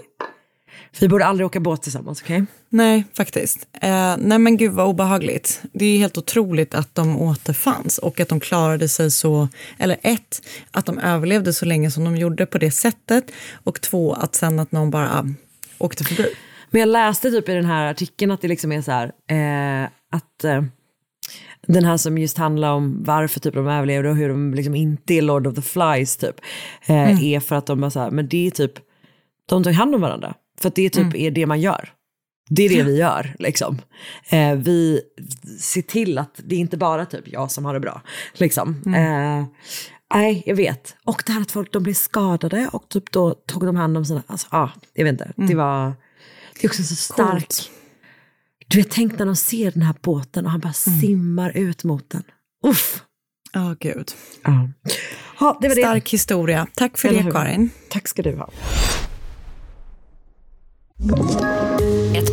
vi borde aldrig åka båt tillsammans, okej? Nej, faktiskt. Eh, nej men gud vad obehagligt. Det är helt otroligt att de återfanns och att de klarade sig så, eller ett, att de överlevde så länge som de gjorde på det sättet och två, att sen att någon bara ah, åkte förbi. Men jag läste typ i den här artikeln att det liksom är så här, eh, att eh, den här som just handlar om varför typ de överlevde och hur de liksom inte är Lord of the Flies typ, eh, är för att de bara så här, men det är typ, de tog hand om varandra. För att det typ är det man gör. Det är det vi gör liksom. Eh, vi ser till att det inte bara typ jag som har det bra. Liksom. Eh, nej, jag vet. Och det här att folk de blev skadade och typ då tog de hand om sina, alltså, ah, jag vet inte. Det var, det är också så starkt. Du vet, tänk när de ser den här båten och han bara simmar ut mot den. Uff. Ja, gud. Ja. Ja, det var det. Stark historia. Tack för Eller det, hur? Karin. Tack ska du ha.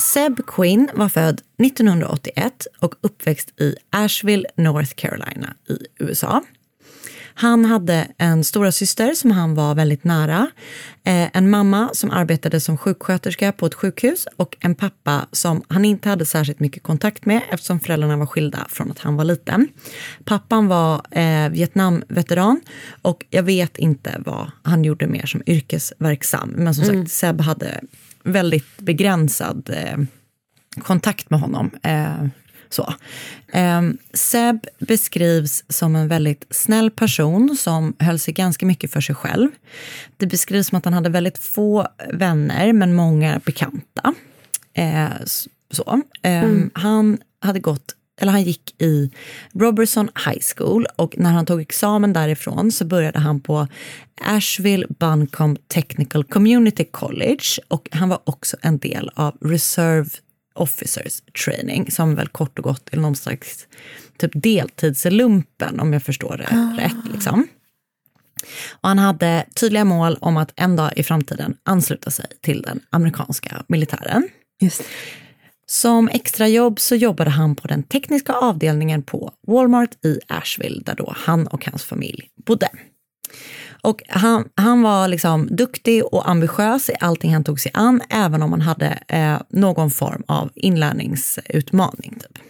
Seb Quinn var född 1981 och uppväxt i Asheville, North Carolina i USA. Han hade en stora syster som han var väldigt nära, eh, en mamma som arbetade som sjuksköterska på ett sjukhus och en pappa som han inte hade särskilt mycket kontakt med eftersom föräldrarna var skilda från att han var liten. Pappan var eh, Vietnamveteran och jag vet inte vad han gjorde mer som yrkesverksam. Men som sagt, Seb hade väldigt begränsad eh, kontakt med honom. Eh, så. Eh, Seb beskrivs som en väldigt snäll person som höll sig ganska mycket för sig själv. Det beskrivs som att han hade väldigt få vänner, men många bekanta. Eh, så. Eh, Han hade gått eller han gick i Robertson High School och när han tog examen därifrån så började han på Asheville Buncombe Technical Community College och han var också en del av Reserve Officers Training som väl kort och gott är någon slags typ deltidslumpen om jag förstår det rätt. Liksom. Och han hade tydliga mål om att en dag i framtiden ansluta sig till den amerikanska militären. Just. Som extrajobb så jobbade han på den tekniska avdelningen på Walmart i Asheville där då han och hans familj bodde. Och han, han var liksom duktig och ambitiös i allting han tog sig an, även om han hade eh, någon form av inlärningsutmaning. Typ.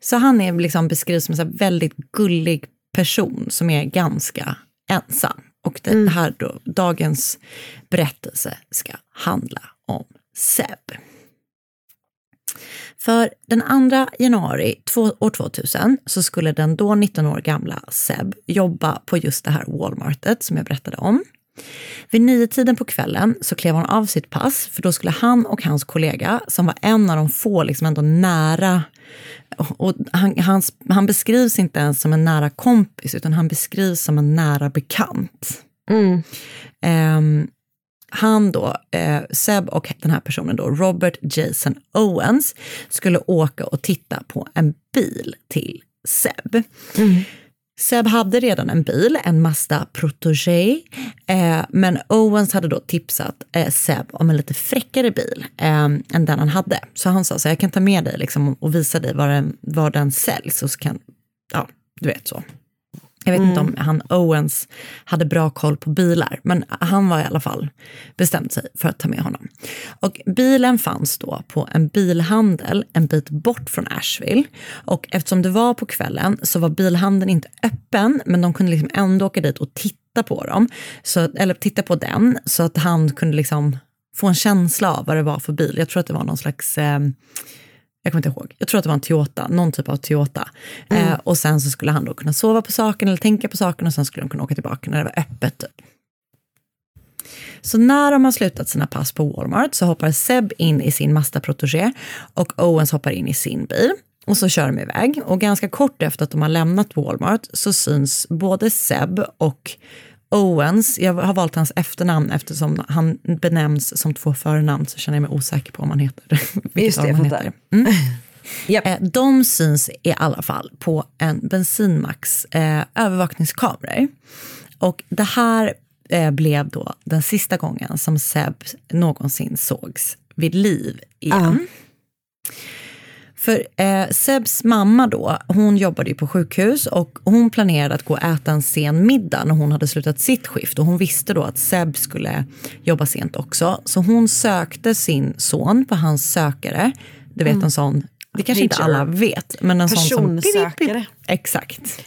Så han är liksom beskrivs som en väldigt gullig person som är ganska ensam Och det här då, dagens berättelse ska handla om Seb. För den 2 januari år 2000 så skulle den då 19 år gamla Seb jobba på just det här Walmartet som jag berättade om. Vid nio tiden på kvällen så klev han av sitt pass för då skulle han och hans kollega, som var en av de få liksom ändå nära och han, han, han beskrivs inte ens som en nära kompis utan han beskrivs som en nära bekant. Mm. Um, han då, eh, Seb och den här personen då, Robert Jason Owens, skulle åka och titta på en bil till Seb. Mm. Seb hade redan en bil, en Mazda Protégé, eh, men Owens hade då tipsat eh, Seb om en lite fräckare bil eh, än den han hade. Så han sa så jag kan ta med dig liksom, och visa dig var den, var den säljs och så kan, ja, du vet så. Jag vet inte om han Owens hade bra koll på bilar, men han var i alla fall bestämt sig för att ta med honom. Och bilen fanns då på en bilhandel en bit bort från Asheville. Och eftersom det var på kvällen så var bilhandeln inte öppen, men de kunde liksom ändå åka dit och titta på dem, så, eller titta på den, så att han kunde liksom få en känsla av vad det var för bil. Jag tror att det var någon slags eh, jag kommer inte ihåg, jag tror att det var en Toyota, någon typ av Toyota. Mm. Eh, och sen så skulle han då kunna sova på saken eller tänka på saken och sen skulle de kunna åka tillbaka när det var öppet. Typ. Så när de har slutat sina pass på Walmart så hoppar Seb in i sin Mazda Protégé och Owens hoppar in i sin bil. Och så kör de iväg. Och ganska kort efter att de har lämnat Walmart så syns både Seb och Owens, jag har valt hans efternamn eftersom han benämns som två förnamn så känner jag mig osäker på om han heter. vilket det, han heter. Mm. Japp. Eh, De syns i alla fall på en bensinmacks eh, övervakningskameror. Och det här eh, blev då den sista gången som Seb någonsin sågs vid liv igen. För eh, Sebs mamma då, hon jobbade ju på sjukhus och hon planerade att gå och äta en sen middag när hon hade slutat sitt skift. Och hon visste då att Seb skulle jobba sent också. Så hon sökte sin son på hans sökare. Du vet en sån, det kanske inte Pager. alla vet. Men en sån som... Personsökare. Exakt.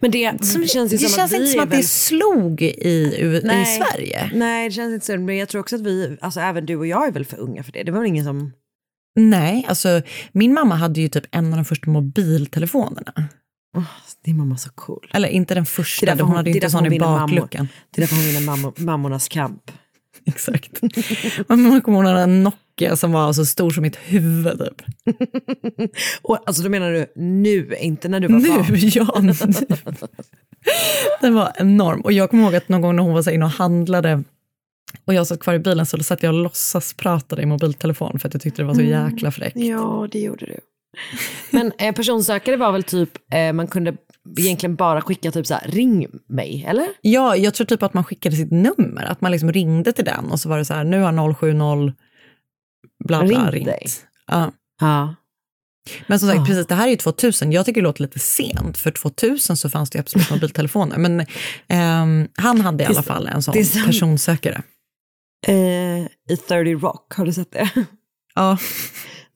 Men det som känns det som känns inte som att det väl... slog i, U- i Nej. Sverige. Nej, det känns inte så. Men jag tror också att vi, alltså även du och jag är väl för unga för det. Det var väl ingen som... Nej, alltså min mamma hade ju typ en av de första mobiltelefonerna. Åh, din mamma är så cool. Eller inte den första, hon hon- hade ju inte sån i bakluckan. Det är därför hon vinner mammor, mammornas kamp. Exakt. Man kommer ihåg en Nokia som var så stor som mitt huvud typ. Och, alltså då menar du nu, inte när du var barn? Nu, ja. Nu. Den var enorm. Och jag kommer ihåg att någon gång när hon var så inne och handlade och jag satt kvar i bilen så satt jag och låtsas pratade i mobiltelefon för att jag tyckte det var så jäkla fräckt. Ja, det gjorde du. Men eh, personsökare var väl typ, eh, man kunde egentligen bara skicka typ så här, ring mig, eller? Ja, jag tror typ att man skickade sitt nummer, att man liksom ringde till den och så var det så här, nu har 070 bla bla Ringt ringt. dig. Ja. Ja. Men som sagt, Ja. precis, det här är ju 2000. Jag tycker det låter lite sent, för 2000 så fanns det ju absolut mobiltelefoner. Men ehm, han hade i alla fall en sån personsökare. Eh, I 30 Rock, har du sett det? Ja,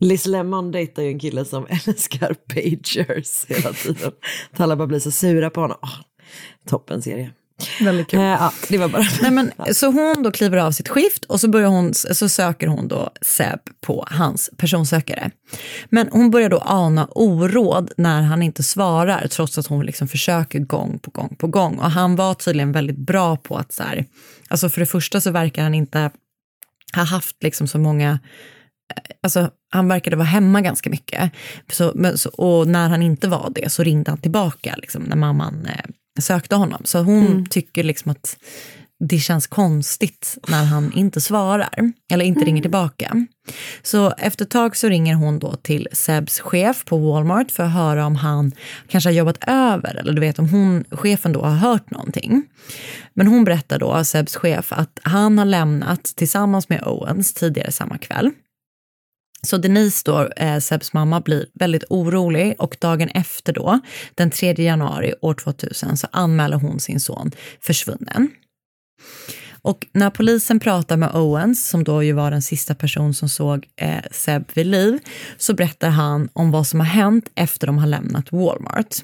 Liz Lemon dejtar ju en kille som älskar pagers hela tiden. Så Alla bara blir så sura på honom. Åh, toppen serie. Väldigt kul. Eh, ja, det var bara... Nej, men, så hon då kliver av sitt skift och så, börjar hon, så söker hon då Seb på hans personsökare. Men hon börjar då ana oråd när han inte svarar trots att hon liksom försöker gång på gång på gång. Och han var tydligen väldigt bra på att så här, alltså för det första så verkar han inte ha haft liksom så många Alltså, han verkade vara hemma ganska mycket. Så, men, så, och när han inte var det så ringde han tillbaka liksom, när mamman eh, sökte honom. Så hon tycker liksom att det känns konstigt när han inte svarar eller inte ringer tillbaka. Så efter ett tag så ringer hon då till Sebs chef på Walmart för att höra om han kanske har jobbat över eller du vet om hon, chefen då har hört någonting. Men hon berättar då, Sebs chef, att han har lämnat tillsammans med Owens tidigare samma kväll. Så Denise då, eh, Sebs mamma, blir väldigt orolig och dagen efter då, den 3 januari år 2000, så anmäler hon sin son försvunnen. Och när polisen pratar med Owens, som då ju var den sista person som såg eh, Seb vid liv, så berättar han om vad som har hänt efter de har lämnat Walmart.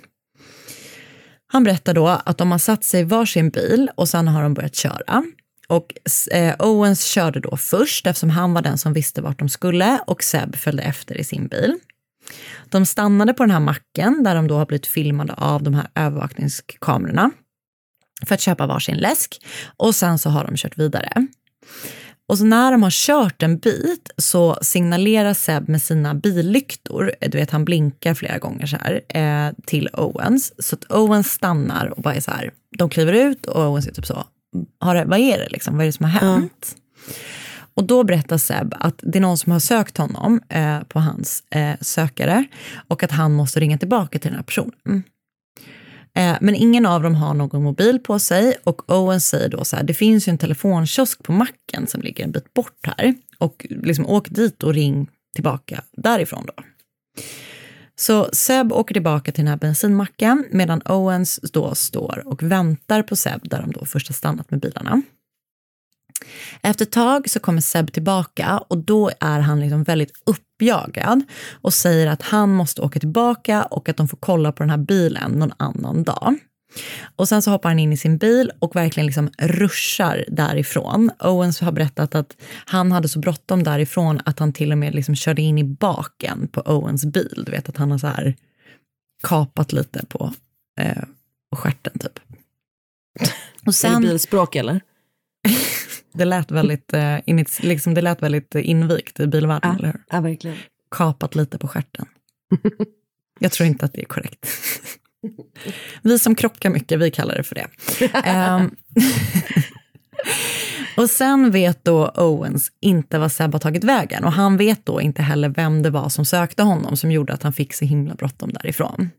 Han berättar då att de har satt sig i varsin bil och sen har de börjat köra. Och eh, Owens körde då först eftersom han var den som visste vart de skulle och Seb följde efter i sin bil. De stannade på den här macken där de då har blivit filmade av de här övervakningskamerorna för att köpa varsin läsk och sen så har de kört vidare. Och så när de har kört en bit så signalerar Seb med sina billyktor, eh, du vet han blinkar flera gånger så här, eh, till Owens. Så att Owens stannar och bara är så här, de kliver ut och Owens är typ så, har vad är det liksom, vad är det som har hänt? Och då berättar Seb att det är någon som har sökt honom eh, på hans eh, sökare och att han måste ringa tillbaka till den här personen. Eh, men ingen av dem har någon mobil på sig och Owen säger då så här, det finns ju en telefonkiosk på macken som ligger en bit bort här och liksom åk dit och ring tillbaka därifrån då. Så Seb åker tillbaka till den här bensinmacken medan Owens då står och väntar på Seb där de då först har stannat med bilarna. Efter ett tag så kommer Seb tillbaka och då är han liksom väldigt uppjagad och säger att han måste åka tillbaka och att de får kolla på den här bilen någon annan dag. Och sen så hoppar han in i sin bil och verkligen liksom ruschar därifrån. Owens har berättat att han hade så bråttom därifrån att han till och med liksom körde in i baken på Owens bil. Du vet att han har så här kapat lite på, eh, stjärten typ. Och sen... Är det bilspråk eller? Det lät väldigt, eh, inits, liksom, det lät väldigt invigt i bilvärlden, ja, eller hur? Ja, verkligen. Kapat lite på stjärten. Jag tror inte att det är korrekt. Vi som krockar mycket, vi kallar det för det. um, och sen vet då Owens inte vad Seb har tagit vägen och han vet då inte heller vem det var som sökte honom som gjorde att han fick så himla bråttom därifrån.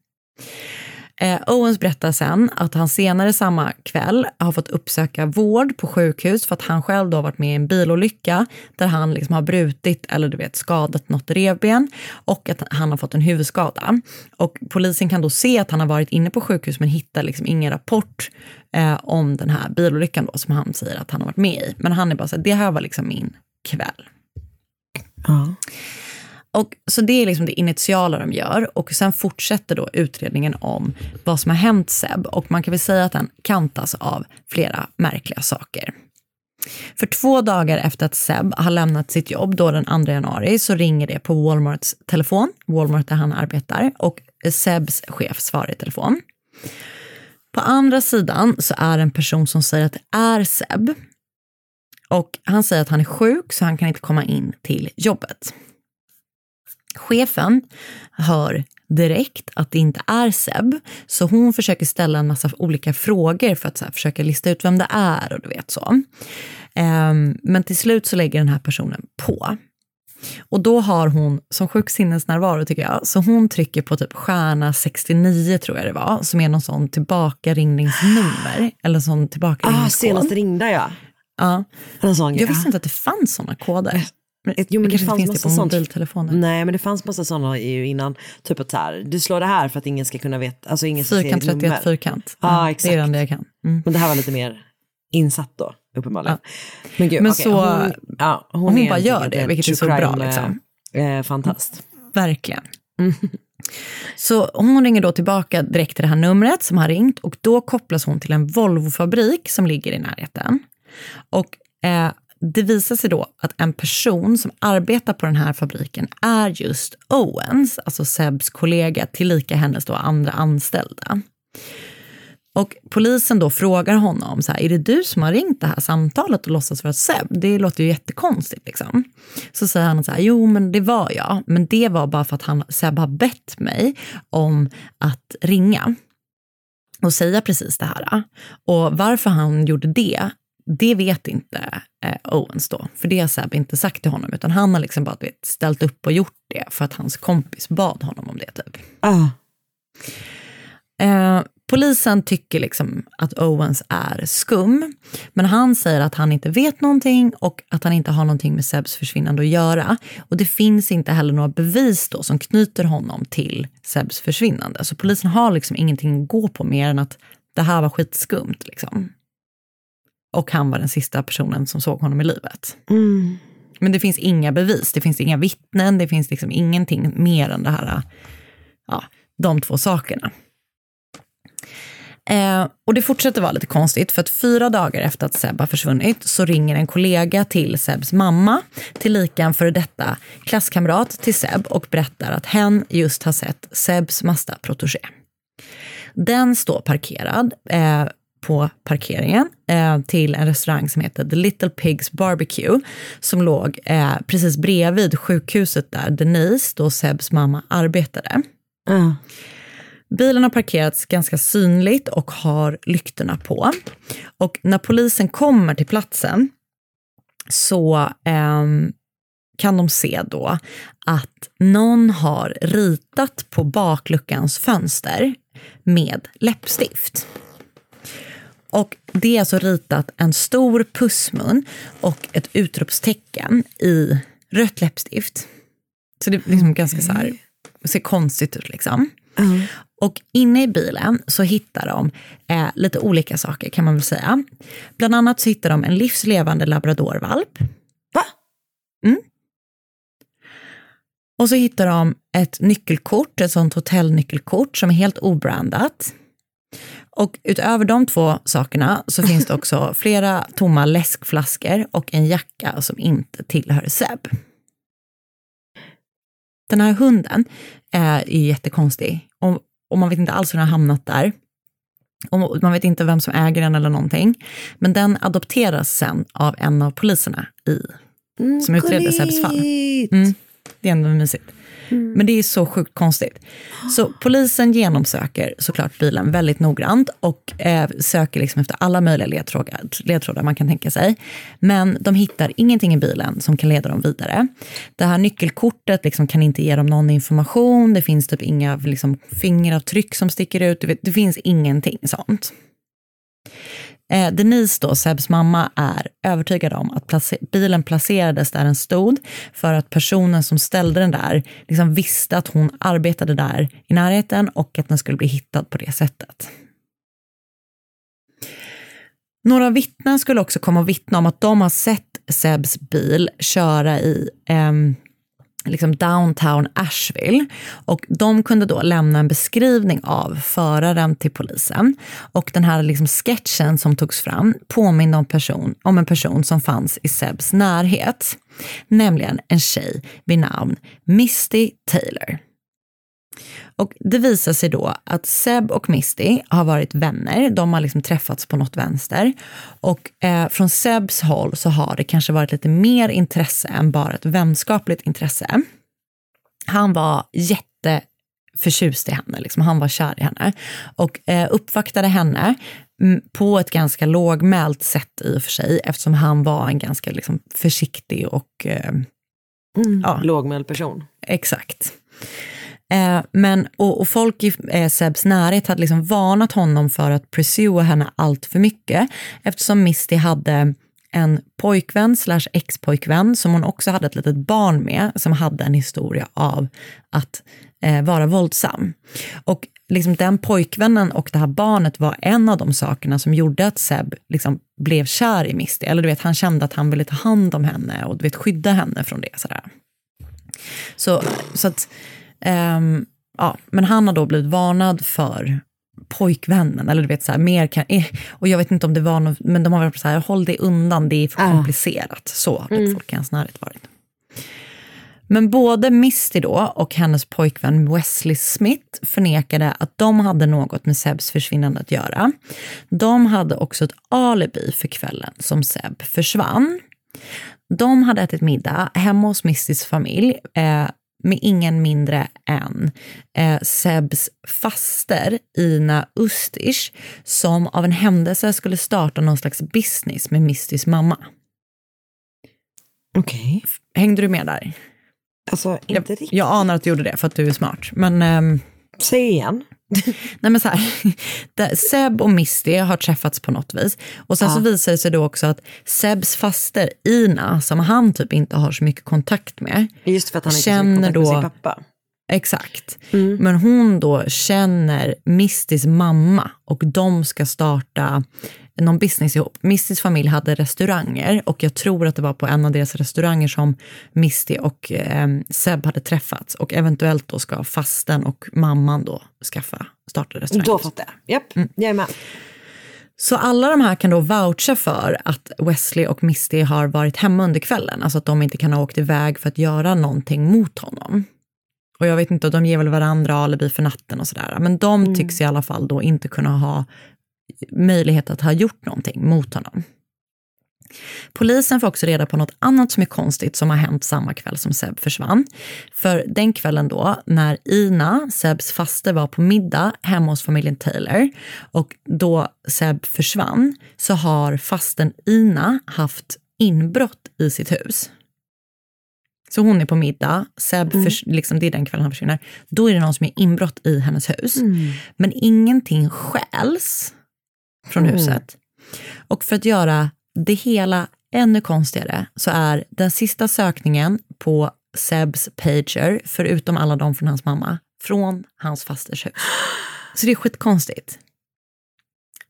Eh, Owens berättar sen att han senare samma kväll har fått uppsöka vård på sjukhus för att han själv då varit med i en bilolycka där han liksom har brutit eller du vet skadat något revben och att han har fått en huvudskada. Och polisen kan då se att han har varit inne på sjukhus men hittar liksom ingen rapport eh, om den här bilolyckan då som han säger att han har varit med i. Men han är bara så här, det här var liksom min kväll. Ja. Och, så det är liksom det initiala de gör och sen fortsätter då utredningen om vad som har hänt Seb och man kan väl säga att den kantas av flera märkliga saker. För två dagar efter att Seb har lämnat sitt jobb, då den 2 januari, så ringer det på Walmarts telefon, Walmart där han arbetar, och Sebs chef svarar i telefon. På andra sidan så är det en person som säger att det är Seb. Och han säger att han är sjuk så han kan inte komma in till jobbet. Chefen hör direkt att det inte är Seb, så hon försöker ställa en massa olika frågor för att här, försöka lista ut vem det är och du vet så. Um, men till slut så lägger den här personen på. Och då har hon som sjuk sinnesnärvaro tycker jag, så hon trycker på typ stjärna 69 tror jag det var, som är någon sån tillbakaringningsnummer. Eller sån tillbakaringskod. Ah, senast ringda ja. Ja. Jag visste inte att det fanns såna koder. Men, jo, men det, det fanns finns massa det på sånt. mobiltelefoner. Nej, men det fanns massa sådana innan. Typ att här, du slår det här för att ingen ska kunna veta. Alltså ingen fyrkant 31 fyrkant. Ja, ah, exakt. Det är det jag kan. Mm. Men det här var lite mer insatt då, uppenbarligen. Ja. Men gud, men okay, så, hon, ja, hon, hon bara gör det, vilket är så bra. Liksom. Eh, fantast. Verkligen. Mm. Så hon ringer då tillbaka direkt till det här numret som har ringt och då kopplas hon till en Volvo-fabrik som ligger i närheten. Och eh, det visar sig då att en person som arbetar på den här fabriken är just Owens, alltså Sebs kollega, tillika hennes då andra anställda. Och polisen då frågar honom, så här, är det du som har ringt det här samtalet och låtsas vara Seb? Det låter ju jättekonstigt. Liksom. Så säger han så här, jo men det var jag, men det var bara för att han, Seb har bett mig om att ringa och säga precis det här. Och varför han gjorde det det vet inte eh, Owens då, för det har Seb inte sagt till honom, utan han har liksom bara vet, ställt upp och gjort det för att hans kompis bad honom om det. Typ. Ah. Eh, polisen tycker liksom att Owens är skum, men han säger att han inte vet någonting och att han inte har någonting med Sebs försvinnande att göra. Och det finns inte heller några bevis då som knyter honom till Sebs försvinnande. Så polisen har liksom ingenting att gå på mer än att det här var skitskumt. Liksom och han var den sista personen som såg honom i livet. Mm. Men det finns inga bevis, det finns inga vittnen, det finns liksom ingenting mer än det här, ja, de två sakerna. Eh, och det fortsätter vara lite konstigt för att fyra dagar efter att Seb har försvunnit så ringer en kollega till Sebs mamma, tillika en före detta klasskamrat till Seb och berättar att hen just har sett Sebs Mazda Protégé. Den står parkerad eh, på parkeringen eh, till en restaurang som heter The Little Pigs Barbecue som låg eh, precis bredvid sjukhuset där Denise, då Sebs mamma, arbetade. Uh. Bilen har parkerats ganska synligt och har lyktorna på. Och när polisen kommer till platsen så eh, kan de se då att någon har ritat på bakluckans fönster med läppstift. Och det är alltså ritat en stor pussmun och ett utropstecken i rött läppstift. Så det är liksom ganska så här, ser konstigt ut liksom. Uh. Och inne i bilen så hittar de eh, lite olika saker kan man väl säga. Bland annat så hittar de en livslevande labradorvalp. Va? Mm. Och så hittar de ett nyckelkort, ett sånt hotellnyckelkort som är helt obrandat. Och utöver de två sakerna så finns det också flera tomma läskflaskor och en jacka som inte tillhör Seb. Den här hunden är jättekonstig och, och man vet inte alls hur den har hamnat där. Och man vet inte vem som äger den eller någonting. Men den adopteras sen av en av poliserna i, som utredde Sebs fall. Mm, det är ändå mysigt. Mm. Men det är så sjukt konstigt. Så polisen genomsöker såklart bilen väldigt noggrant och eh, söker liksom efter alla möjliga ledtrådar, ledtrådar man kan tänka sig. Men de hittar ingenting i bilen som kan leda dem vidare. Det här nyckelkortet liksom kan inte ge dem någon information. Det finns typ inga liksom, fingeravtryck som sticker ut. Det, det finns ingenting sånt. Eh, Denise, då, Sebs mamma, är övertygad om att place bilen placerades där den stod för att personen som ställde den där liksom visste att hon arbetade där i närheten och att den skulle bli hittad på det sättet. Några vittnen skulle också komma och vittna om att de har sett Sebs bil köra i eh, liksom downtown Asheville. Och de kunde då lämna en beskrivning av föraren till polisen. Och den här liksom sketchen som togs fram påminner om, person, om en person som fanns i Sebs närhet. Nämligen en tjej vid namn Misty Taylor. Och det visar sig då att Seb och Misty har varit vänner. De har liksom träffats på något vänster. Och eh, från Sebs håll så har det kanske varit lite mer intresse än bara ett vänskapligt intresse. Han var jätteförtjust i henne, liksom. han var kär i henne. Och eh, uppvaktade henne mm, på ett ganska lågmält sätt i och för sig, eftersom han var en ganska liksom, försiktig och... Eh, mm, ja. Lågmäld person. Exakt. Eh, men, och, och, folk i eh, Sebs närhet hade liksom varnat honom för att pursua henne allt för mycket eftersom Misty hade en pojkvän slash ex-pojkvän som hon också hade ett litet barn med som hade en historia av att eh, vara våldsam. Och liksom den pojkvännen och det här barnet var en av de sakerna som gjorde att Seb liksom blev kär i Misty. Eller du vet, han kände att han ville ta hand om henne och du vet, skydda henne från det. Sådär. Så, så att Um, ja, men han har då blivit varnad för pojkvännen, eller du vet så här, mer kan, eh, och jag vet inte om det var något, men de har varit så här, håll dig undan, det är för komplicerat. Så har mm. folk i hans närhet varit. Men både Misty då och hennes pojkvän Wesley Smith förnekade att de hade något med Sebs försvinnande att göra. De hade också ett alibi för kvällen som Seb försvann. De hade ätit middag hemma hos Mistys familj eh, med ingen mindre än eh, Sebs faster Ina Ustish som av en händelse skulle starta någon slags business med Mistys mamma. Okej. Okay. Hängde du med där? Alltså, inte jag, riktigt. Jag anar att du gjorde det för att du är smart. Men, ehm, Säg igen. Nej men så här, Seb och Misty har träffats på något vis. Och sen ja. så visar det sig då också att Sebs faster Ina, som han typ inte har så mycket kontakt med. Just för att han inte har så kontakt då, med sin pappa. Exakt. Mm. Men hon då känner Mistys mamma och de ska starta någon business ihop. Mistys familj hade restauranger och jag tror att det var på en av deras restauranger som Misty och eh, Seb hade träffats och eventuellt då ska fasten och mamman då skaffa, starta restaurang. Då fattar jag. Japp, Mm. med. Så alla de här kan då voucha för att Wesley och Misty har varit hemma under kvällen, alltså att de inte kan ha åkt iväg för att göra någonting mot honom. Och jag vet inte, de ger väl varandra alibi för natten och sådär, men de tycks i alla fall då inte kunna ha möjlighet att ha gjort någonting mot honom. Polisen får också reda på något annat som är konstigt som har hänt samma kväll som Seb försvann. För den kvällen då, när Ina, Sebs faste, var på middag hemma hos familjen Taylor och då Seb försvann så har fasten Ina haft inbrott i sitt hus. Så hon är på middag, Seb, förs- liksom, det är den kvällen han försvinner. Då är det någon som är inbrott i hennes hus. Men ingenting stjäls från huset. Och för att göra det hela ännu konstigare så är den sista sökningen på Sebs pager, förutom alla de från hans mamma, från hans fasters hus. Så det är skitkonstigt.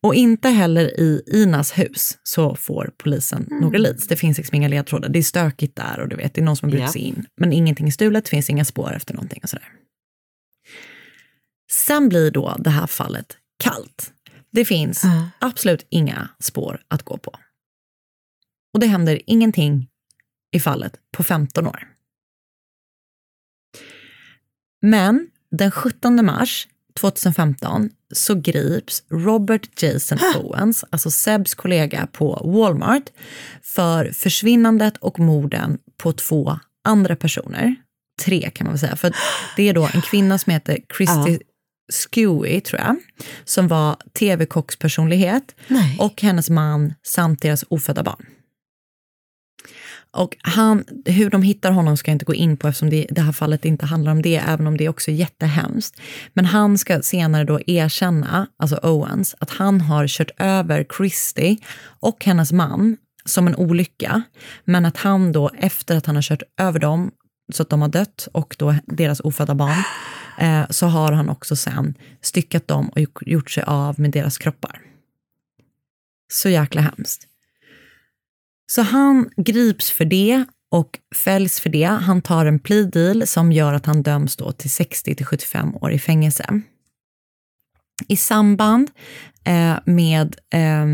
Och inte heller i Inas hus så får polisen några leads. Det finns liksom inga ledtrådar. Det är stökigt där och du vet, det är någon som har brutit sig in. Men ingenting är stulet, det finns inga spår efter någonting och sådär. Sen blir då det här fallet kallt. Det finns absolut inga spår att gå på. Och det händer ingenting i fallet på 15 år. Men den 17 mars 2015 så grips Robert Jason Owens, alltså Sebs kollega på Walmart, för försvinnandet och morden på två andra personer. Tre kan man väl säga, för det är då en kvinna som heter Christy Skewy, tror jag, som var tv-kockspersonlighet och hennes man samt deras ofödda barn. Och han, hur de hittar honom ska jag inte gå in på eftersom det, det här fallet inte handlar om det, även om det också är jättehemskt. Men han ska senare då erkänna, alltså Owens, att han har kört över Christy och hennes man som en olycka. Men att han då, efter att han har kört över dem, så att de har dött, och då deras ofödda barn, eh, så har han också sen styckat dem och gjort- sig av med deras kroppar. Så jäkla hemskt. Så han grips för det och fälls för det. Han tar en plea deal som gör att han döms då till 60 till 75 år i fängelse. I samband eh, med eh,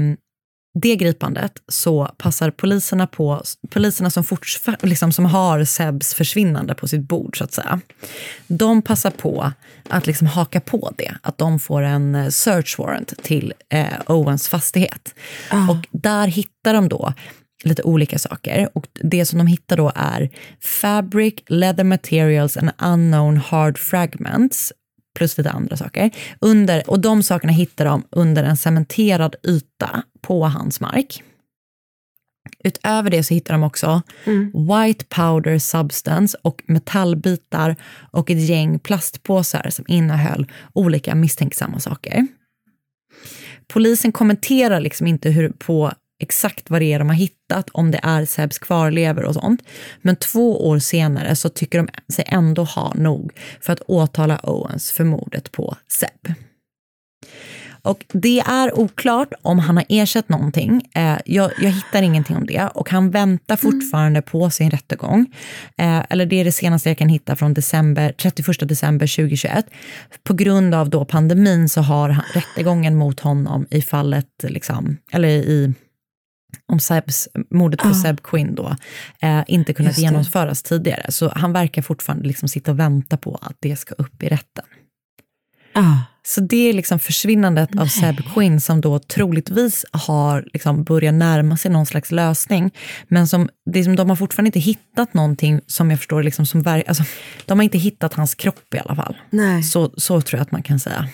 det gripandet så passar poliserna på, poliserna som, forts, liksom, som har Sebs försvinnande på sitt bord så att säga. De passar på att liksom haka på det, att de får en eh, search warrant till eh, Owens fastighet. Och där hittar de då lite olika saker. Och det som de hittar då är fabric, leather materials and unknown hard fragments plus lite andra saker. Under, och de sakerna hittar de under en cementerad yta på hans mark. Utöver det så hittar de också white powder substance och metallbitar och ett gäng plastpåsar som innehöll olika misstänksamma saker. Polisen kommenterar liksom inte hur, på exakt vad det är de har hittat, om det är Sebs kvarlever och sånt. Men två år senare så tycker de sig ändå ha nog för att åtala Owens för mordet på Seb. Och det är oklart om han har ersatt någonting. Eh, jag, jag hittar ingenting om det och han väntar fortfarande på sin rättegång. Eh, eller det är det senaste jag kan hitta från december, 31 december 2021. På grund av då pandemin så har han, rättegången mot honom i fallet, liksom, eller i om Sebs, mordet på Seb Quinn då, eh, inte kunnat genomföras tidigare. Så han verkar fortfarande liksom sitta och vänta på att det ska upp i rätten. Ah. Så det är liksom försvinnandet av Seb Quinn som då troligtvis har liksom börjat närma sig någon slags lösning. Men som, det som, de har fortfarande inte hittat någonting som jag förstår, liksom som alltså, de har inte hittat hans kropp i alla fall. Nej. Så, så tror jag att man kan säga.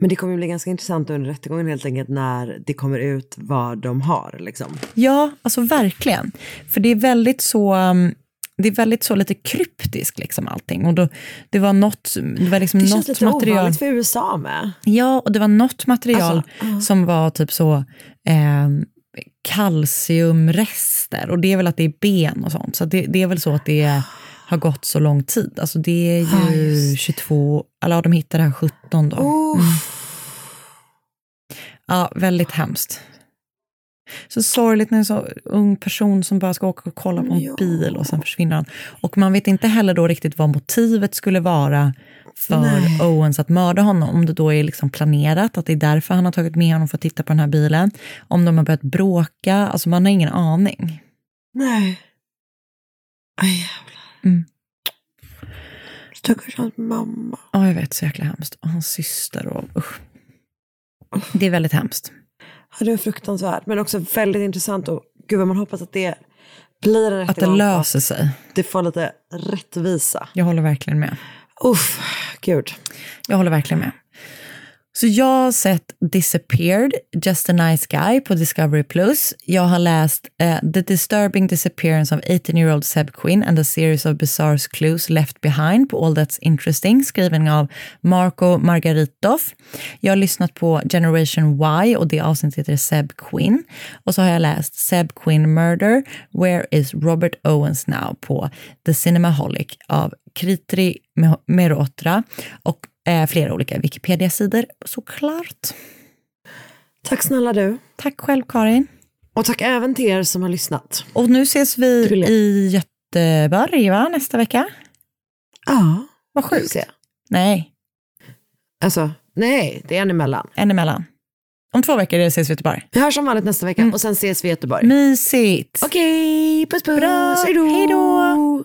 Men det kommer bli ganska intressant under rättegången helt enkelt när det kommer ut vad de har. Liksom. Ja, alltså verkligen. För det är väldigt så... um, Det är väldigt så lite kryptiskt liksom allting. Och då, det var något, det var liksom Det något känns lite material. ovanligt för USA med. Ja, och det var något material Alltså, som var typ så eh, kalciumrester. Och det är väl att det är ben och sånt. Så det, det är väl så att det har gått så lång tid. Alltså det är ju just. 22, eller ja, de hittade det här 17 då. Oh. Ja, väldigt hemskt. Så sorgligt när en så ung person som bara ska åka och kolla på en Ja. bil och sen försvinner han. Och man vet inte heller då riktigt vad motivet skulle vara för Nej. Owens att mörda honom. Om det då är liksom planerat, att det är därför han har tagit med honom för att titta på den här bilen. Om de har börjat bråka, alltså man har ingen aning. Nej. Aj jävlar. Mm. Stackars hans mamma. Ja, jag vet, så jäkla hemskt. Och hans syster och usch. Det är väldigt hemskt. Ja, det var fruktansvärt. Men också väldigt intressant. Och gud vad man hoppas att det blir en Att det rättegång. löser sig. Det får lite rättvisa. Jag håller verkligen med. Uff, gud. Jag håller verkligen med. Så jag har sett Disappeared, Just a Nice Guy på Discovery+. Plus. Jag har läst uh, The Disturbing Disappearance of 18-year-old Seb Quinn and a series of bizarre clues left behind på All That's Interesting, skriven av Marco Margaritov. Jag har lyssnat på Generation Y och det avsnittet heter Seb Quinn. Och så har jag läst Seb Quinn Murder, Where is Robert Owens Now på The Cinemaholic av Kritri Merotra och eh, flera olika Wikipedia-sidor såklart. Tack snälla du. Tack själv Karin. Och tack även till er som har lyssnat. Och nu ses vi i Göteborg va, nästa vecka. Ja, Vad sjukt. Nej, Alltså, nej, det är en emellan. en emellan. Om två veckor ses vi i Göteborg. Vi hörs som vanligt nästa vecka Mm. och sen ses vi i Göteborg. Mysigt. Okej, puss puss. Bra, Hej då.